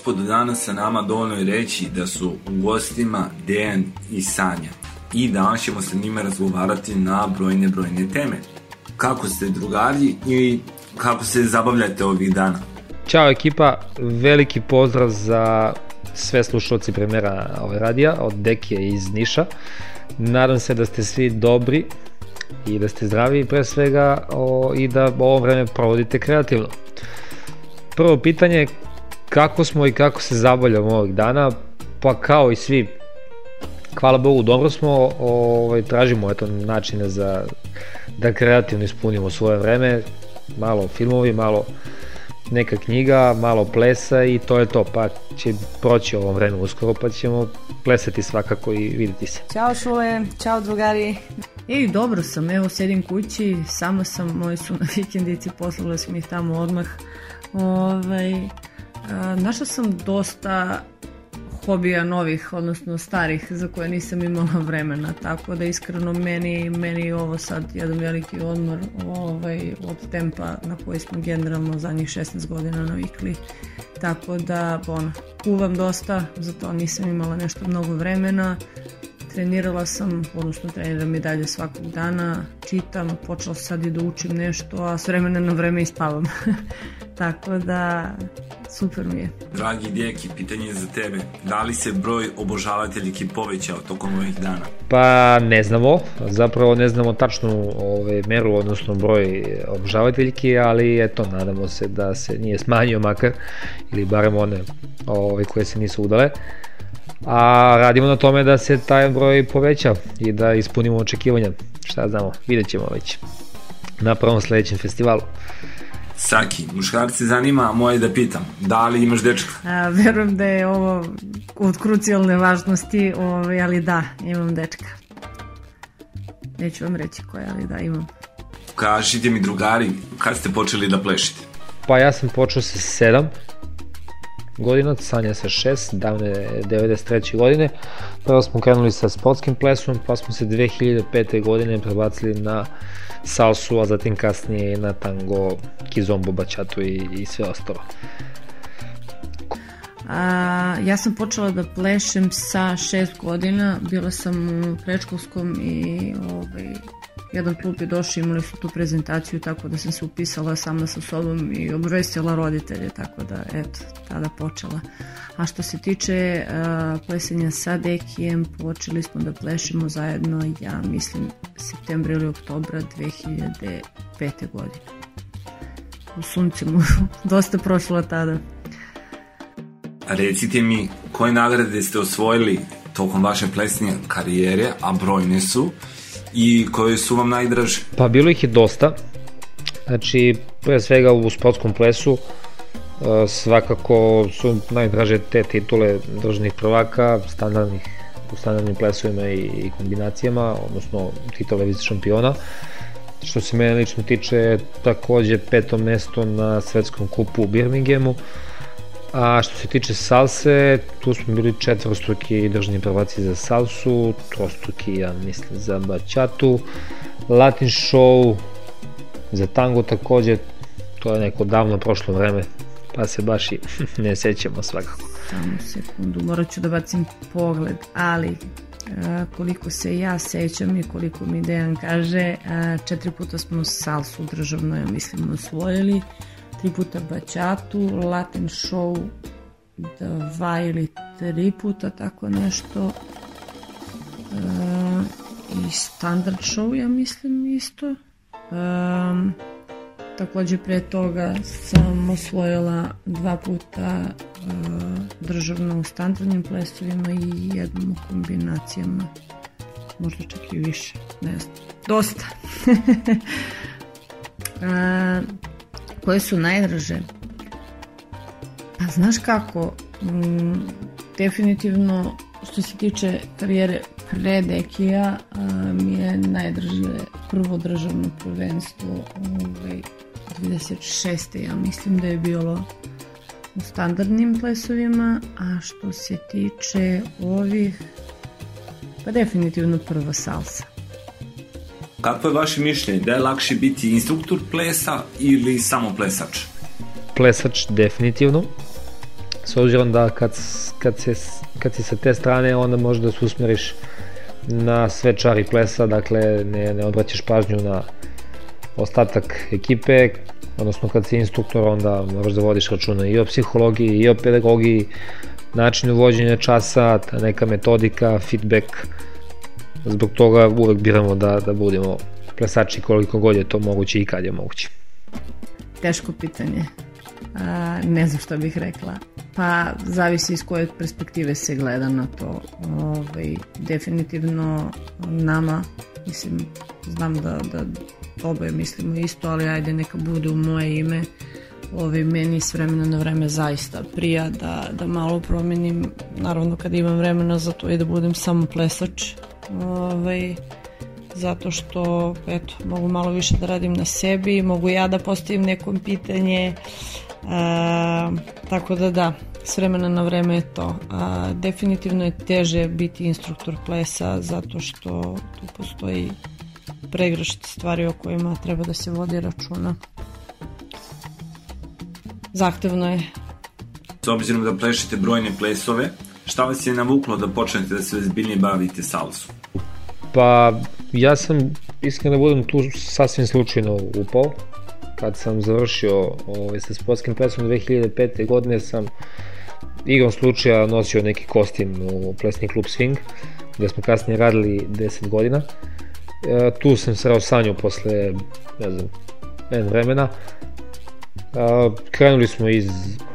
Gospodo, danas sa nama dovoljno je reći da su u gostima Dejan i Sanja. I danas ćemo sa njima razgovarati na brojne, brojne teme. Kako ste drugari i kako se zabavljate ovih dana? Ćao ekipa, veliki pozdrav za sve slušalci premijera ove radija od Dekije iz Niša. Nadam se da ste svi dobri i da ste zdravi pre svega o, i da ovo vreme provodite kreativno. Prvo pitanje je kako smo i kako se zabavljamo ovih dana, pa kao i svi, hvala Bogu, dobro smo, ovaj, tražimo eto, načine za da kreativno ispunimo svoje vreme, malo filmovi, malo neka knjiga, malo plesa i to je to, pa će proći ovo vreme uskoro, pa ćemo plesati svakako i videti se. Ćao Šule, čao drugari. I dobro sam, evo sedim kući, sama sam, moji su na <laughs> vikendici, poslala sam ih tamo odmah. Ovaj, našla sam dosta hobija novih, odnosno starih, za koje nisam imala <laughs> vremena, tako da iskreno meni, meni je ovo sad jedan veliki odmor ovaj, od tempa na koji smo generalno zadnjih 16 godina navikli. Tako da, ono, kuvam dosta, zato nisam imala nešto mnogo vremena, trenirala sam, odnosno treniram i dalje svakog dana, čitam, počela sam sad i da učim nešto, a s vremena na vreme i spavam. <laughs> Tako da, super mi je. Dragi djeki, pitanje je za tebe. Da li se broj obožavateljki povećao tokom ovih dana? Pa ne znamo, zapravo ne znamo tačnu ovaj, meru, odnosno broj obožavateljki, ali eto, nadamo se da se nije smanjio makar, ili barem one ovaj, koje se nisu udale a radimo na tome da se taj broj poveća i da ispunimo očekivanja. Šta znamo, vidjet ćemo već na prvom sledećem festivalu. Saki, muškarci zanima, a moje da pitam, da li imaš dečka? A, verujem da je ovo od krucijalne važnosti, ovaj, ali da, imam dečka. Neću vam reći koja, ali da, imam. Kažite mi drugari, kad ste počeli da plešite? Pa ja sam počeo sa sedam godina, Sanja sa šest, davne 93. godine. Prvo smo krenuli sa sportskim plesom, pa smo se 2005. godine prebacili na salsu, a zatim kasnije na tango, kizombo, bačatu i, i sve ostalo. A, ja sam počela da plešem sa šest godina, bila sam u prečkolskom i ovaj, jedan klub je došao, imali su tu prezentaciju, tako da sam se upisala sama sa sobom i obavestila roditelje, tako da, eto, tada počela. A što se tiče uh, plesenja sa Dekijem, počeli smo da plešemo zajedno, ja mislim, septembra ili oktobra 2005. godine. U sunci mu <laughs> dosta prošlo tada. Recite mi, koje nagrade ste osvojili tokom vaše plesnje karijere, a brojne su, i koje su vam najdraže? Pa bilo ih je dosta. Znači, pre svega u sportskom plesu uh, svakako su najdraže te titule državnih prvaka, standardnih, u standardnim plesovima i, kombinacijama, odnosno titule vice šampiona. Što se mene lično tiče, takođe peto mesto na svetskom kupu u Birminghamu, A što se tiče salse, tu smo bili četvrostruki državni prvaci za salsu, trostruki, ja mislim, za bačatu, latin show, za tango takođe, to je neko davno prošlo vreme, pa se baš i <laughs> ne sećamo svakako. Samo sekundu, morat ću da bacim pogled, ali a, koliko se ja sećam i koliko mi Dejan kaže, a, četiri puta smo salsu državno, ja mislim, osvojili, tri puta bačatu, Latin show dva ili tri puta tako nešto. E, i standard show ja mislim isto. E, takođe pre toga sam osvojila dva puta e, državno u standardnim plesovima i jednom u kombinacijama. Možda čak i više ne znam, dosta. <laughs> E, koje su najdraže? Pa znaš kako, mm, definitivno što se tiče karijere pre Dekija mi je najdraže prvo državno prvenstvo ovaj, 26. ja mislim da je bilo u standardnim plesovima, a što se tiče ovih, pa definitivno prva salsa. Kako je vaše mišljenje? Da je lakše biti instruktor plesa ili samo plesač? Plesač definitivno. s obzirom da kad, kad, se, kad si sa te strane onda možeš da se usmeriš na sve čari plesa, dakle ne, ne odvraćaš pažnju na ostatak ekipe, odnosno kad si instruktor onda moraš da vodiš računa i o psihologiji i o pedagogiji, načinu vođenja časa, neka metodika, feedback, zbog toga uvek biramo da, da budemo plesači koliko god je to moguće i kad je moguće. Teško pitanje. A, ne znam što bih rekla. Pa zavisi iz koje perspektive se gleda na to. Ovaj, definitivno nama, mislim, znam da, da oboje mislimo isto, ali ajde neka bude u moje ime. Ovaj, meni s vremena na vreme zaista prija da, da malo promenim, naravno kad imam vremena za to i da budem samo plesač. Ovaj, zato što eto, mogu malo više da radim na sebi, mogu ja da postavim nekom pitanje, a, tako da da, s vremena na vreme je to. A, definitivno je teže biti instruktor plesa zato što tu postoji pregršt stvari o kojima treba da se vodi računa. Zahtevno je. S obzirom da plešete brojne plesove, šta vas je navuklo da počnete da se ozbiljnije bavite salsom? Pa ja sam iskreno da budem tu sasvim slučajno upao. Kad sam završio ovaj, sa sportskim plesom 2005. godine sam igrom slučaja nosio neki kostim u plesni klub Swing, gde smo kasnije radili 10 godina. E, tu sam sreo Sanju posle, ne znam, jedan vremena. A, krenuli smo iz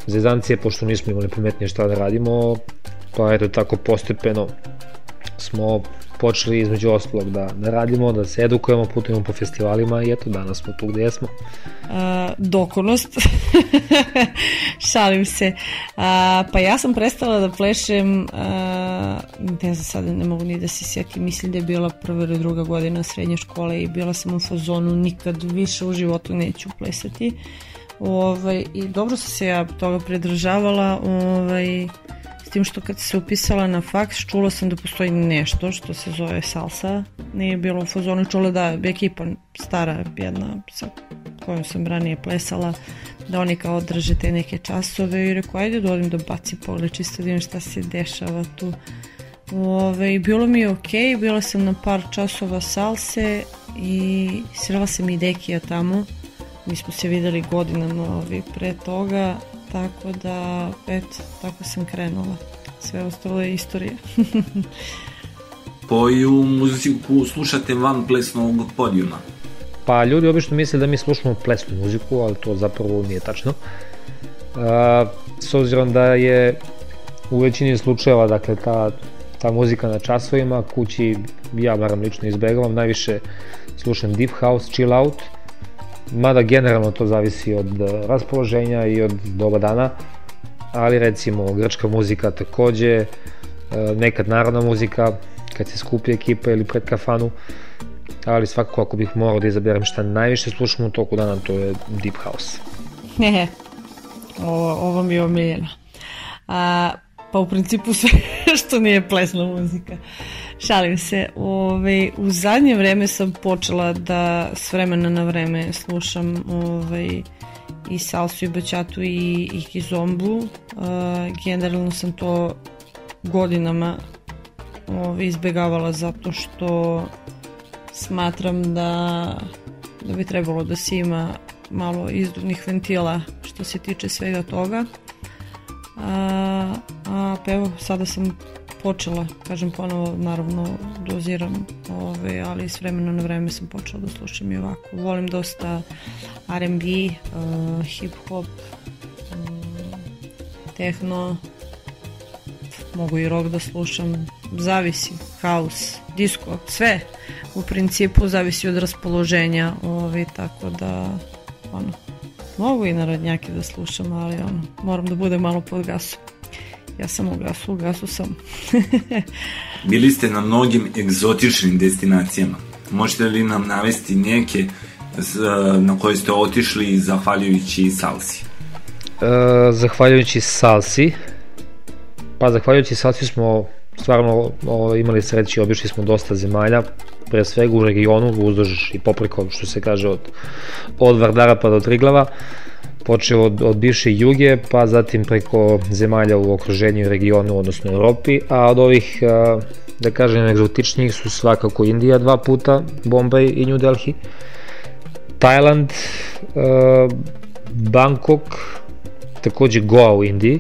zezancije, pošto nismo imali pametnije šta da radimo, pa eto tako postepeno smo počeli između ostalog da, da radimo, da se edukujemo, putujemo po festivalima i eto danas smo tu gde jesmo. a, dokonost. <laughs> Šalim se. A, pa ja sam prestala da plešem, a, ne znam sada, ne mogu ni da se sjetim, mislim da je bila prva ili druga godina srednje škole i bila sam u fazonu nikad više u životu neću plesati. Ovaj, I dobro sam se ja toga pridržavala, ovaj, tim što kad se upisala na faks, čula sam da postoji nešto što se zove salsa. Nije bilo u fazonu, čula da je ekipa stara jedna sa kojom sam ranije plesala, da oni kao drže te neke časove i rekao, ajde da odim da bacim pogled, čisto da vidim šta se dešava tu. Ove, bilo mi je okej, bila sam na par časova salse i srela sam i Dekija tamo. Mi smo se videli godinama ovi, pre toga, tako da, eto, tako sam krenula. Sve ostalo je istorija. <laughs> Koju muziku slušate van plesnog podijuma? Pa ljudi obično misle da mi slušamo plesnu muziku, ali to zapravo nije tačno. A, s obzirom da je u većini slučajeva, dakle, ta, ta muzika na časovima, kući ja baram lično izbegavam, najviše slušam deep house, chill out, mada generalno to zavisi od eh, raspoloženja i od doba dana, ali recimo grčka muzika takođe, eh, nekad narodna muzika, kad se skupi ekipa ili pred kafanu, ali svakako ako bih morao da izaberem šta najviše slušam u toku dana, to je deep house. <laughs> Ne, ovo, ovo mi je omiljeno. A, pa u principu sve <laughs> što nije plesna muzika. Šalim se. Ove, u zadnje vreme sam počela da s vremena na vreme slušam ovaj, i salsu i baćatu i, i kizombu. A, generalno sam to godinama ovaj, izbegavala zato što smatram da, da bi trebalo da se ima malo izduvnih ventila što se tiče svega toga. A, a pa evo, sada sam počela, kažem ponovo, naravno doziram, ove, ali s vremena na vreme sam počela da slušam i ovako. Volim dosta R&B, uh, hip-hop, um, tehno, mogu i rock da slušam, zavisi, house, disco, sve u principu zavisi od raspoloženja, ovaj, tako da ono, mogu i narodnjake da slušam, ali ono, moram da budem malo pod gasom. Ja sam u gasu, u gasu sam. <laughs> Bili ste na mnogim egzotičnim destinacijama. Možete li nam navesti neke na koje ste otišli zahvaljujući salsi? E, zahvaljujući Salsi, pa zahvaljujući Salsi smo stvarno o, imali sreći, obišli smo dosta zemalja, pre svega u regionu, uzduž i popreko, što se kaže, od, od Vardara pa do Triglava. Počeo od, od bivše Juge, pa zatim preko zemalja u okruženju i regionu, odnosno Europi, a od ovih, da kažem, egzotičnijih su svakako Indija dva puta, Bombay i New Delhi, Tajland, Bangkok, takođe Goa u Indiji,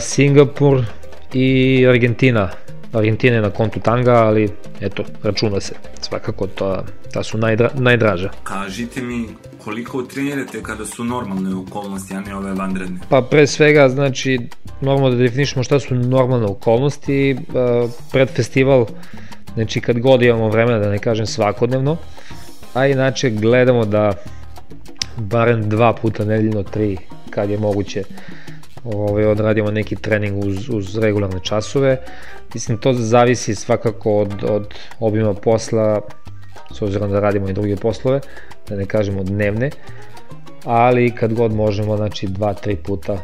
Singapur i Argentina. Argentina je na kontu tanga, ali eto, računa se. Svakako ta, ta su najdra, najdraža. Kažite mi koliko trenirate kada su normalne okolnosti, a ne ove vanredne? Pa pre svega, znači, moramo da definišemo šta su normalne okolnosti. Uh, pred festival, znači kad god imamo vremena, da ne kažem svakodnevno, a inače gledamo da barem dva puta nedeljno, tri, kad je moguće, ovaj, odradimo neki trening uz, uz regularne časove. Mislim, to zavisi svakako od, od obima posla, s obzirom da radimo i druge poslove, da ne kažemo dnevne, ali kad god možemo, znači dva, tri puta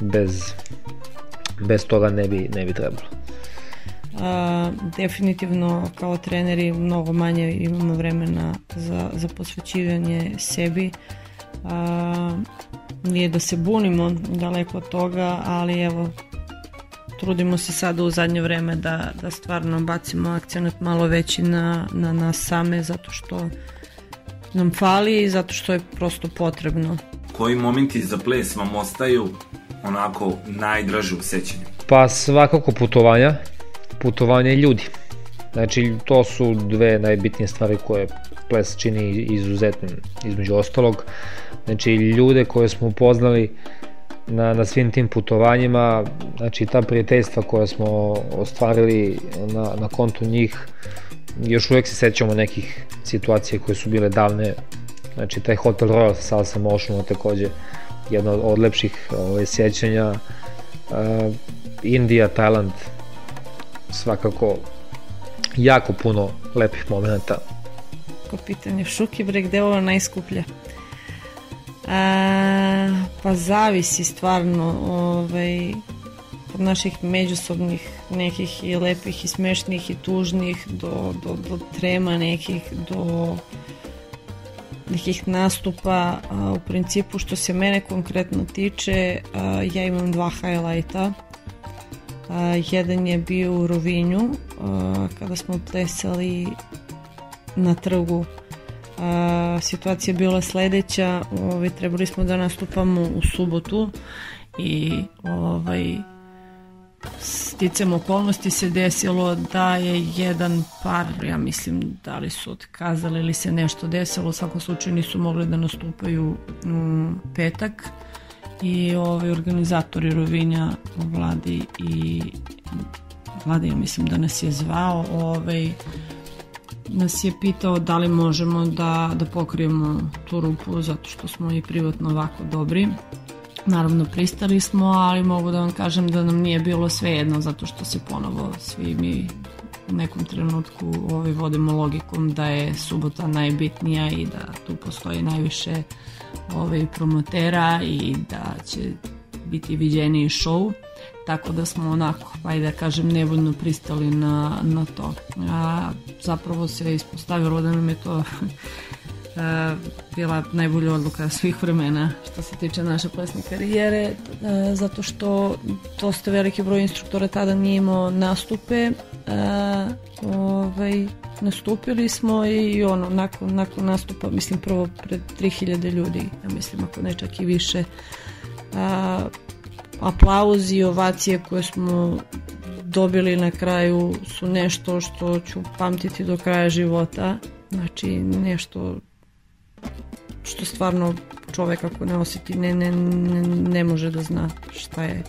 bez, bez toga ne bi, ne bi trebalo. A, definitivno kao treneri mnogo manje imamo vremena za, za posvećivanje sebi. A, nije da se bunimo daleko od toga, ali evo trudimo se sada u zadnje vreme da, da stvarno bacimo akcenat malo veći na, na nas same zato što nam fali i zato što je prosto potrebno. Koji momenti za ples vam ostaju onako najdraže u sećanju? Pa svakako putovanja, putovanja i ljudi. Znači to su dve najbitnije stvari koje ples čini izuzetnim između ostalog. Znači ljude koje smo upoznali na, na svim tim putovanjima, znači ta prijateljstva koja smo ostvarili na, na kontu njih, još uvek se sećamo nekih situacija koje su bile davne, znači taj Hotel Royal sa Salsa Motionom takođe jedno od lepših ovaj, sjećanja, uh, Indija, Tajland, svakako jako puno lepih momenta. Ko pitanje Šuki bre, gde ovo najskuplje? A, pa zavisi stvarno ovaj, od naših međusobnih nekih i lepih i smešnih i tužnih do, do, do trema nekih, do nekih nastupa. A, u principu što se mene konkretno tiče, a, ja imam dva highlighta. A, jedan je bio u Rovinju a, kada smo plesali na trgu. A, situacija bila sledeća, ovaj, trebali smo da nastupamo u subotu i ovaj, sticam okolnosti se desilo da je jedan par, ja mislim da li su otkazali ili se nešto desilo, u svakom slučaju nisu mogli da nastupaju u petak i ovaj, organizatori Rovinja Vladi i Vladi, ja mislim da nas je zvao ovaj, nas je pitao da li možemo da, da pokrijemo tu rupu zato što smo i privatno ovako dobri. Naravno pristali smo, ali mogu da vam kažem da nam nije bilo sve jedno zato što se ponovo svi mi u nekom trenutku ovaj, vodimo logikom da je subota najbitnija i da tu postoji najviše ovaj, promotera i da će biti viđeniji show tako da smo onako, pa da kažem, nevoljno pristali na, na to. A, zapravo se ispostavilo da nam je to a, <laughs> bila najbolja odluka svih vremena što se tiče naše plesne karijere, a, zato što dosta veliki broj instruktora tada nije imao nastupe, a, ovaj, nastupili smo i ono, nakon, nakon nastupa, mislim prvo pred 3000 ljudi, ja mislim ako ne čak i više, a, aplauzi i ovacije koje smo dobili na kraju su nešto što ću pamtiti do kraja života. Znači nešto što stvarno čovek ako ne osjeti ne, ne, ne, ne može da zna šta je.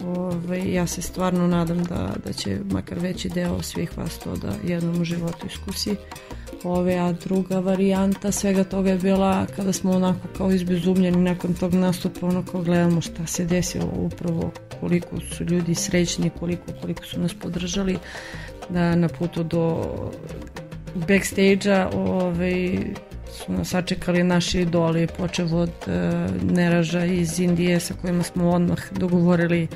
Ove, ja se stvarno nadam da, da će makar veći deo svih vas to da jednom u životu iskusi. Ove, a druga varijanta svega toga je bila kada smo onako kao izbezumljeni nakon tog nastupa onako gledamo šta se desilo upravo koliko su ljudi srećni koliko, koliko su nas podržali da na putu do backstage-a ovaj, su nas sačekali naši idoli počev od e, Neraža iz Indije sa kojima smo odmah dogovorili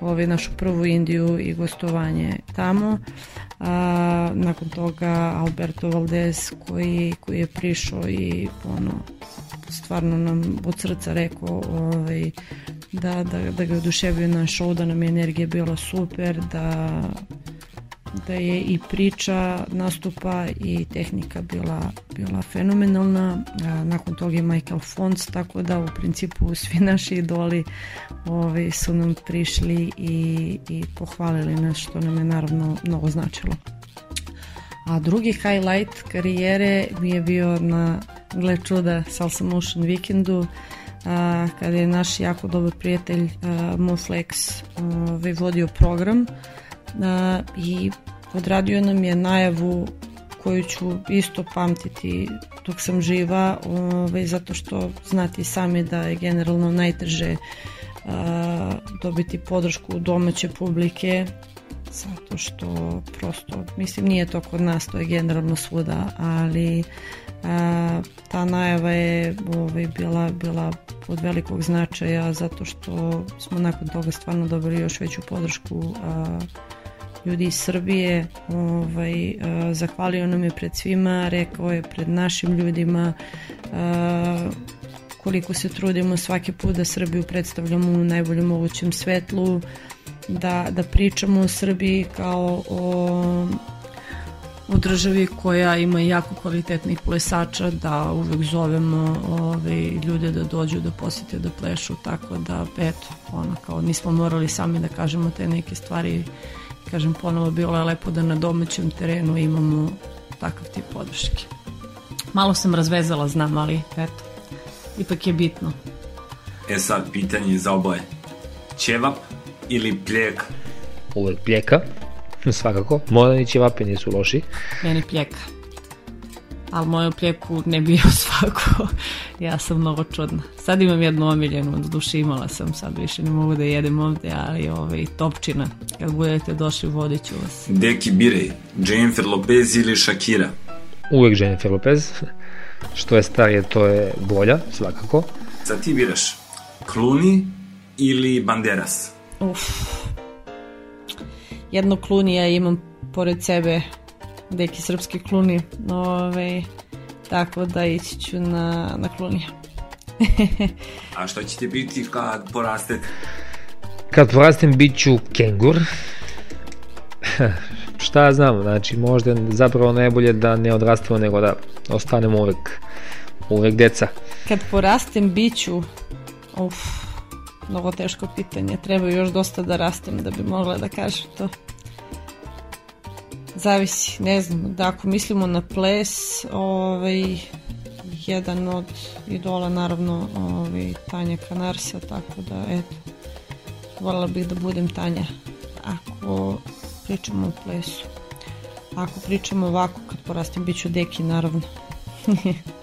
ovaj, našu prvu Indiju i gostovanje tamo. A, nakon toga Alberto Valdez koji, koji je prišao i ono stvarno nam od srca rekao ovaj, da, da, da ga oduševio naš show, da nam je energija bila super, da, da je i priča nastupa i tehnika bila, bila fenomenalna. A, nakon toga je Michael Fons, tako da u principu svi naši idoli ovaj, su nam prišli i, i pohvalili nas što nam je naravno mnogo značilo. A drugi highlight karijere mi je bio na gle čuda Salsa Motion Weekendu a, kada je naš jako dobar prijatelj a, Moflex ovaj, vodio program a, i odradio nam je najavu koju ću isto pamtiti dok sam živa ovaj, zato što znati sami da je generalno najteže a, dobiti podršku domaće publike zato što prosto, mislim nije to kod nas, to je generalno svuda, ali a, ta najava je ovaj, bila, bila od velikog značaja zato što smo nakon toga stvarno dobili još veću podršku a, ljudi iz Srbije ovaj, a, zahvalio nam je pred svima, rekao je pred našim ljudima a, koliko se trudimo svaki put da Srbiju predstavljamo u najboljem mogućem svetlu, da, da pričamo o Srbiji kao o, o državi koja ima jako kvalitetnih plesača, da uvek zovemo ove, ljude da dođu da posete da plešu, tako da eto, ono, kao nismo morali sami da kažemo te neke stvari, kažem ponovo bilo je lepo da na domaćem terenu imamo takav tip podrške. Malo sam razvezala, znam, ali eto, ipak je bitno. E sad, pitanje za oboje. Ćevap ili pljeka? Uvek pljeka, <laughs> svakako. Modani ćevapi nisu loši. Meni pljeka. Ali moju pljeku ne bio svako. <laughs> ja sam mnogo čudna. Sad imam jednu omiljenu, do duše imala sam, sad više ne mogu da jedem ovde, ali ovaj, topčina. Kad budete došli, vodit ću vas. Deki Birej, Jennifer Lopez ili Shakira? Uvek Jennifer Lopez. Što je starije, to je bolja, svakako. Sad ti biraš Clooney ili Banderas? Uf. Jedno klunija imam pored sebe, deki srpski kluni, ove, tako da ići ću na, na klunija. <laughs> A što ćete biti kad porastete? Kad porastem bit ću kengur. <laughs> Šta ja znam, znači možda zapravo najbolje da ne odrastemo nego da ostanemo uvek, uvek deca. Kad porastem bit ću, uf, mnogo teško pitanje, treba još dosta da rastem da bi mogla da kažem to. Zavisi, ne znam, da ako mislimo na ples, ovaj, jedan od idola naravno ovaj, Tanja Kanarsa, tako da eto, voljela bih da budem Tanja ako pričamo o plesu. Ako pričamo ovako, kad porastim, bit ću deki, naravno. <laughs>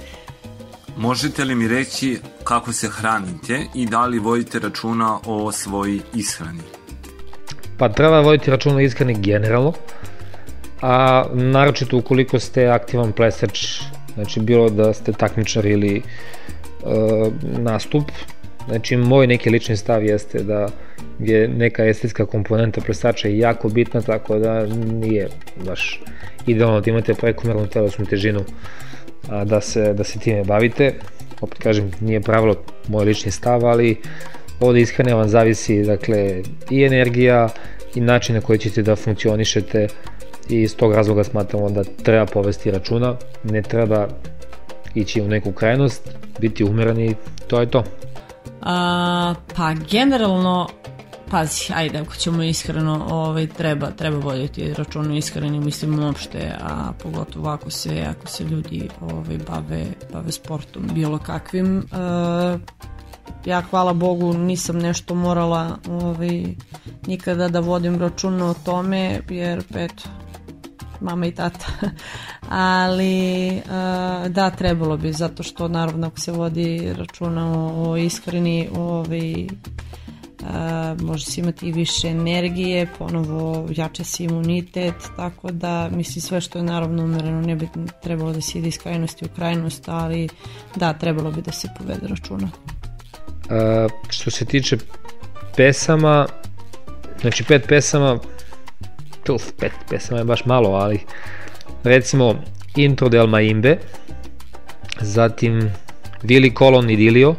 Možete li mi reći kako se hranite i da li vodite računa o svojoj ishrani? Pa treba voditi računa o ishrani generalno, a naročito ukoliko ste aktivan plesač, znači bilo da ste takmičar ili e, nastup, znači moj neki lični stav jeste da je neka estetska komponenta plesača jako bitna, tako da nije baš idealno da imate prekomernu telesnu težinu a, da, se, da se time bavite. Opet kažem, nije pravilo moj lični stav, ali od ishrane vam zavisi dakle, i energija i način na koji ćete da funkcionišete i iz tog razloga smatramo da treba povesti računa, ne treba ići u neku krajnost, biti umerani, to je to. A, pa generalno pazi, ajde, ako ćemo iskreno, ovaj, treba, treba voditi račun o ishrani, mislim uopšte, a pogotovo ako se, ako se ljudi ovaj, bave, bave sportom bilo kakvim. E, ja, hvala Bogu, nisam nešto morala ovaj, nikada da vodim računa o tome, jer, eto, mama i tata. <laughs> Ali uh, da, trebalo bi, zato što naravno ako se vodi računa o, o ishrani, ovaj, Uh, može se imati i više energije, ponovo jače se imunitet, tako da mislim sve što je naravno umereno ne bi trebalo da se ide iz krajnosti u krajnost, ali da, trebalo bi da se povede računa. Uh, što se tiče pesama, znači pet pesama, tuf, pet pesama je baš malo, ali recimo Intro del Maimbe, zatim Vili Colon Idilio,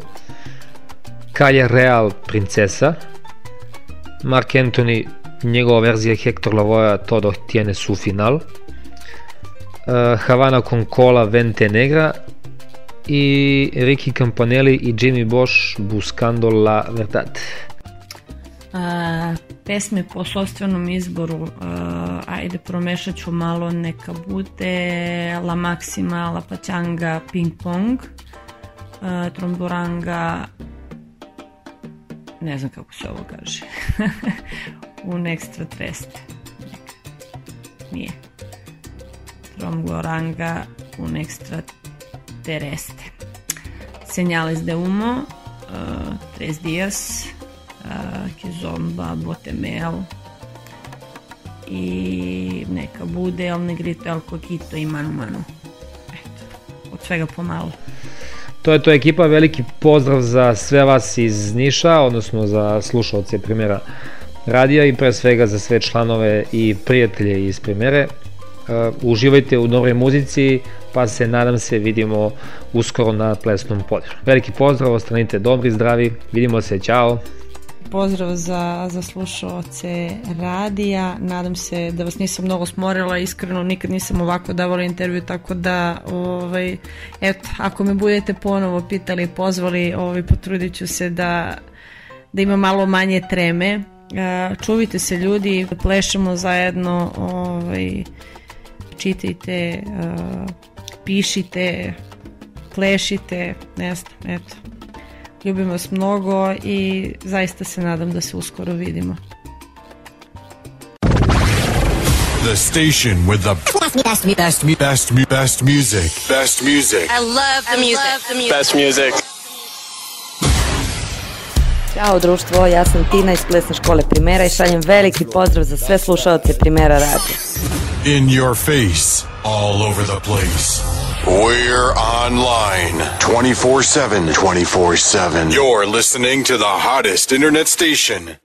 Kaja Real Princesa, Mark Anthony, njegova verzija Hector Lavoja Todo tiene su final, uh, Havana con Cola Vente Negra. I Ricky Campanelli i Jimmy Bosch Buscando la Verdad. A, pesme po sobstvenom izboru, a, ajde promešat ću malo, neka bude La Maxima, La Pachanga, Ping Pong, a, Tromboranga, ne znam kako se ovo kaže, <laughs> Un Extra Treste. Nije. Tromboranga, Un Extra Tereste. Señales de Humo, uh, Tres Dias, uh, Kizomba, Botemel i neka bude El Negrito, El Coquito i Manu Manu. Eto, od svega pomalo. To je to ekipa, veliki pozdrav za sve vas iz Niša, odnosno za slušalce primjera radija i pre svega za sve članove i prijatelje iz primjere. Uh, uživajte u novoj muzici, pa se nadam se vidimo uskoro na plesnom podru. Veliki pozdrav, ostanite dobri, zdravi, vidimo se, ćao! Pozdrav za, za slušaoce radija, nadam se da vas nisam mnogo smorila, iskreno nikad nisam ovako davala intervju, tako da ovaj, eto, ako me budete ponovo pitali, pozvali, ovaj, potrudit ću se da, da ima malo manje treme. Čuvite se ljudi, plešemo zajedno, ovaj, čitajte, pišite, plešite, ne znam, eto. Ljubim vas mnogo i zaista se nadam da se uskoro vidimo. The station with the best, best, best, best, best, best music. Best music. I love the music. Best music. Ćao društvo, ja sam Tina iz plesne škole Primera i šaljem veliki pozdrav za sve slušalce Primera radija. In your face, all over the place. We're online 24 7. 24 7. You're listening to the hottest internet station.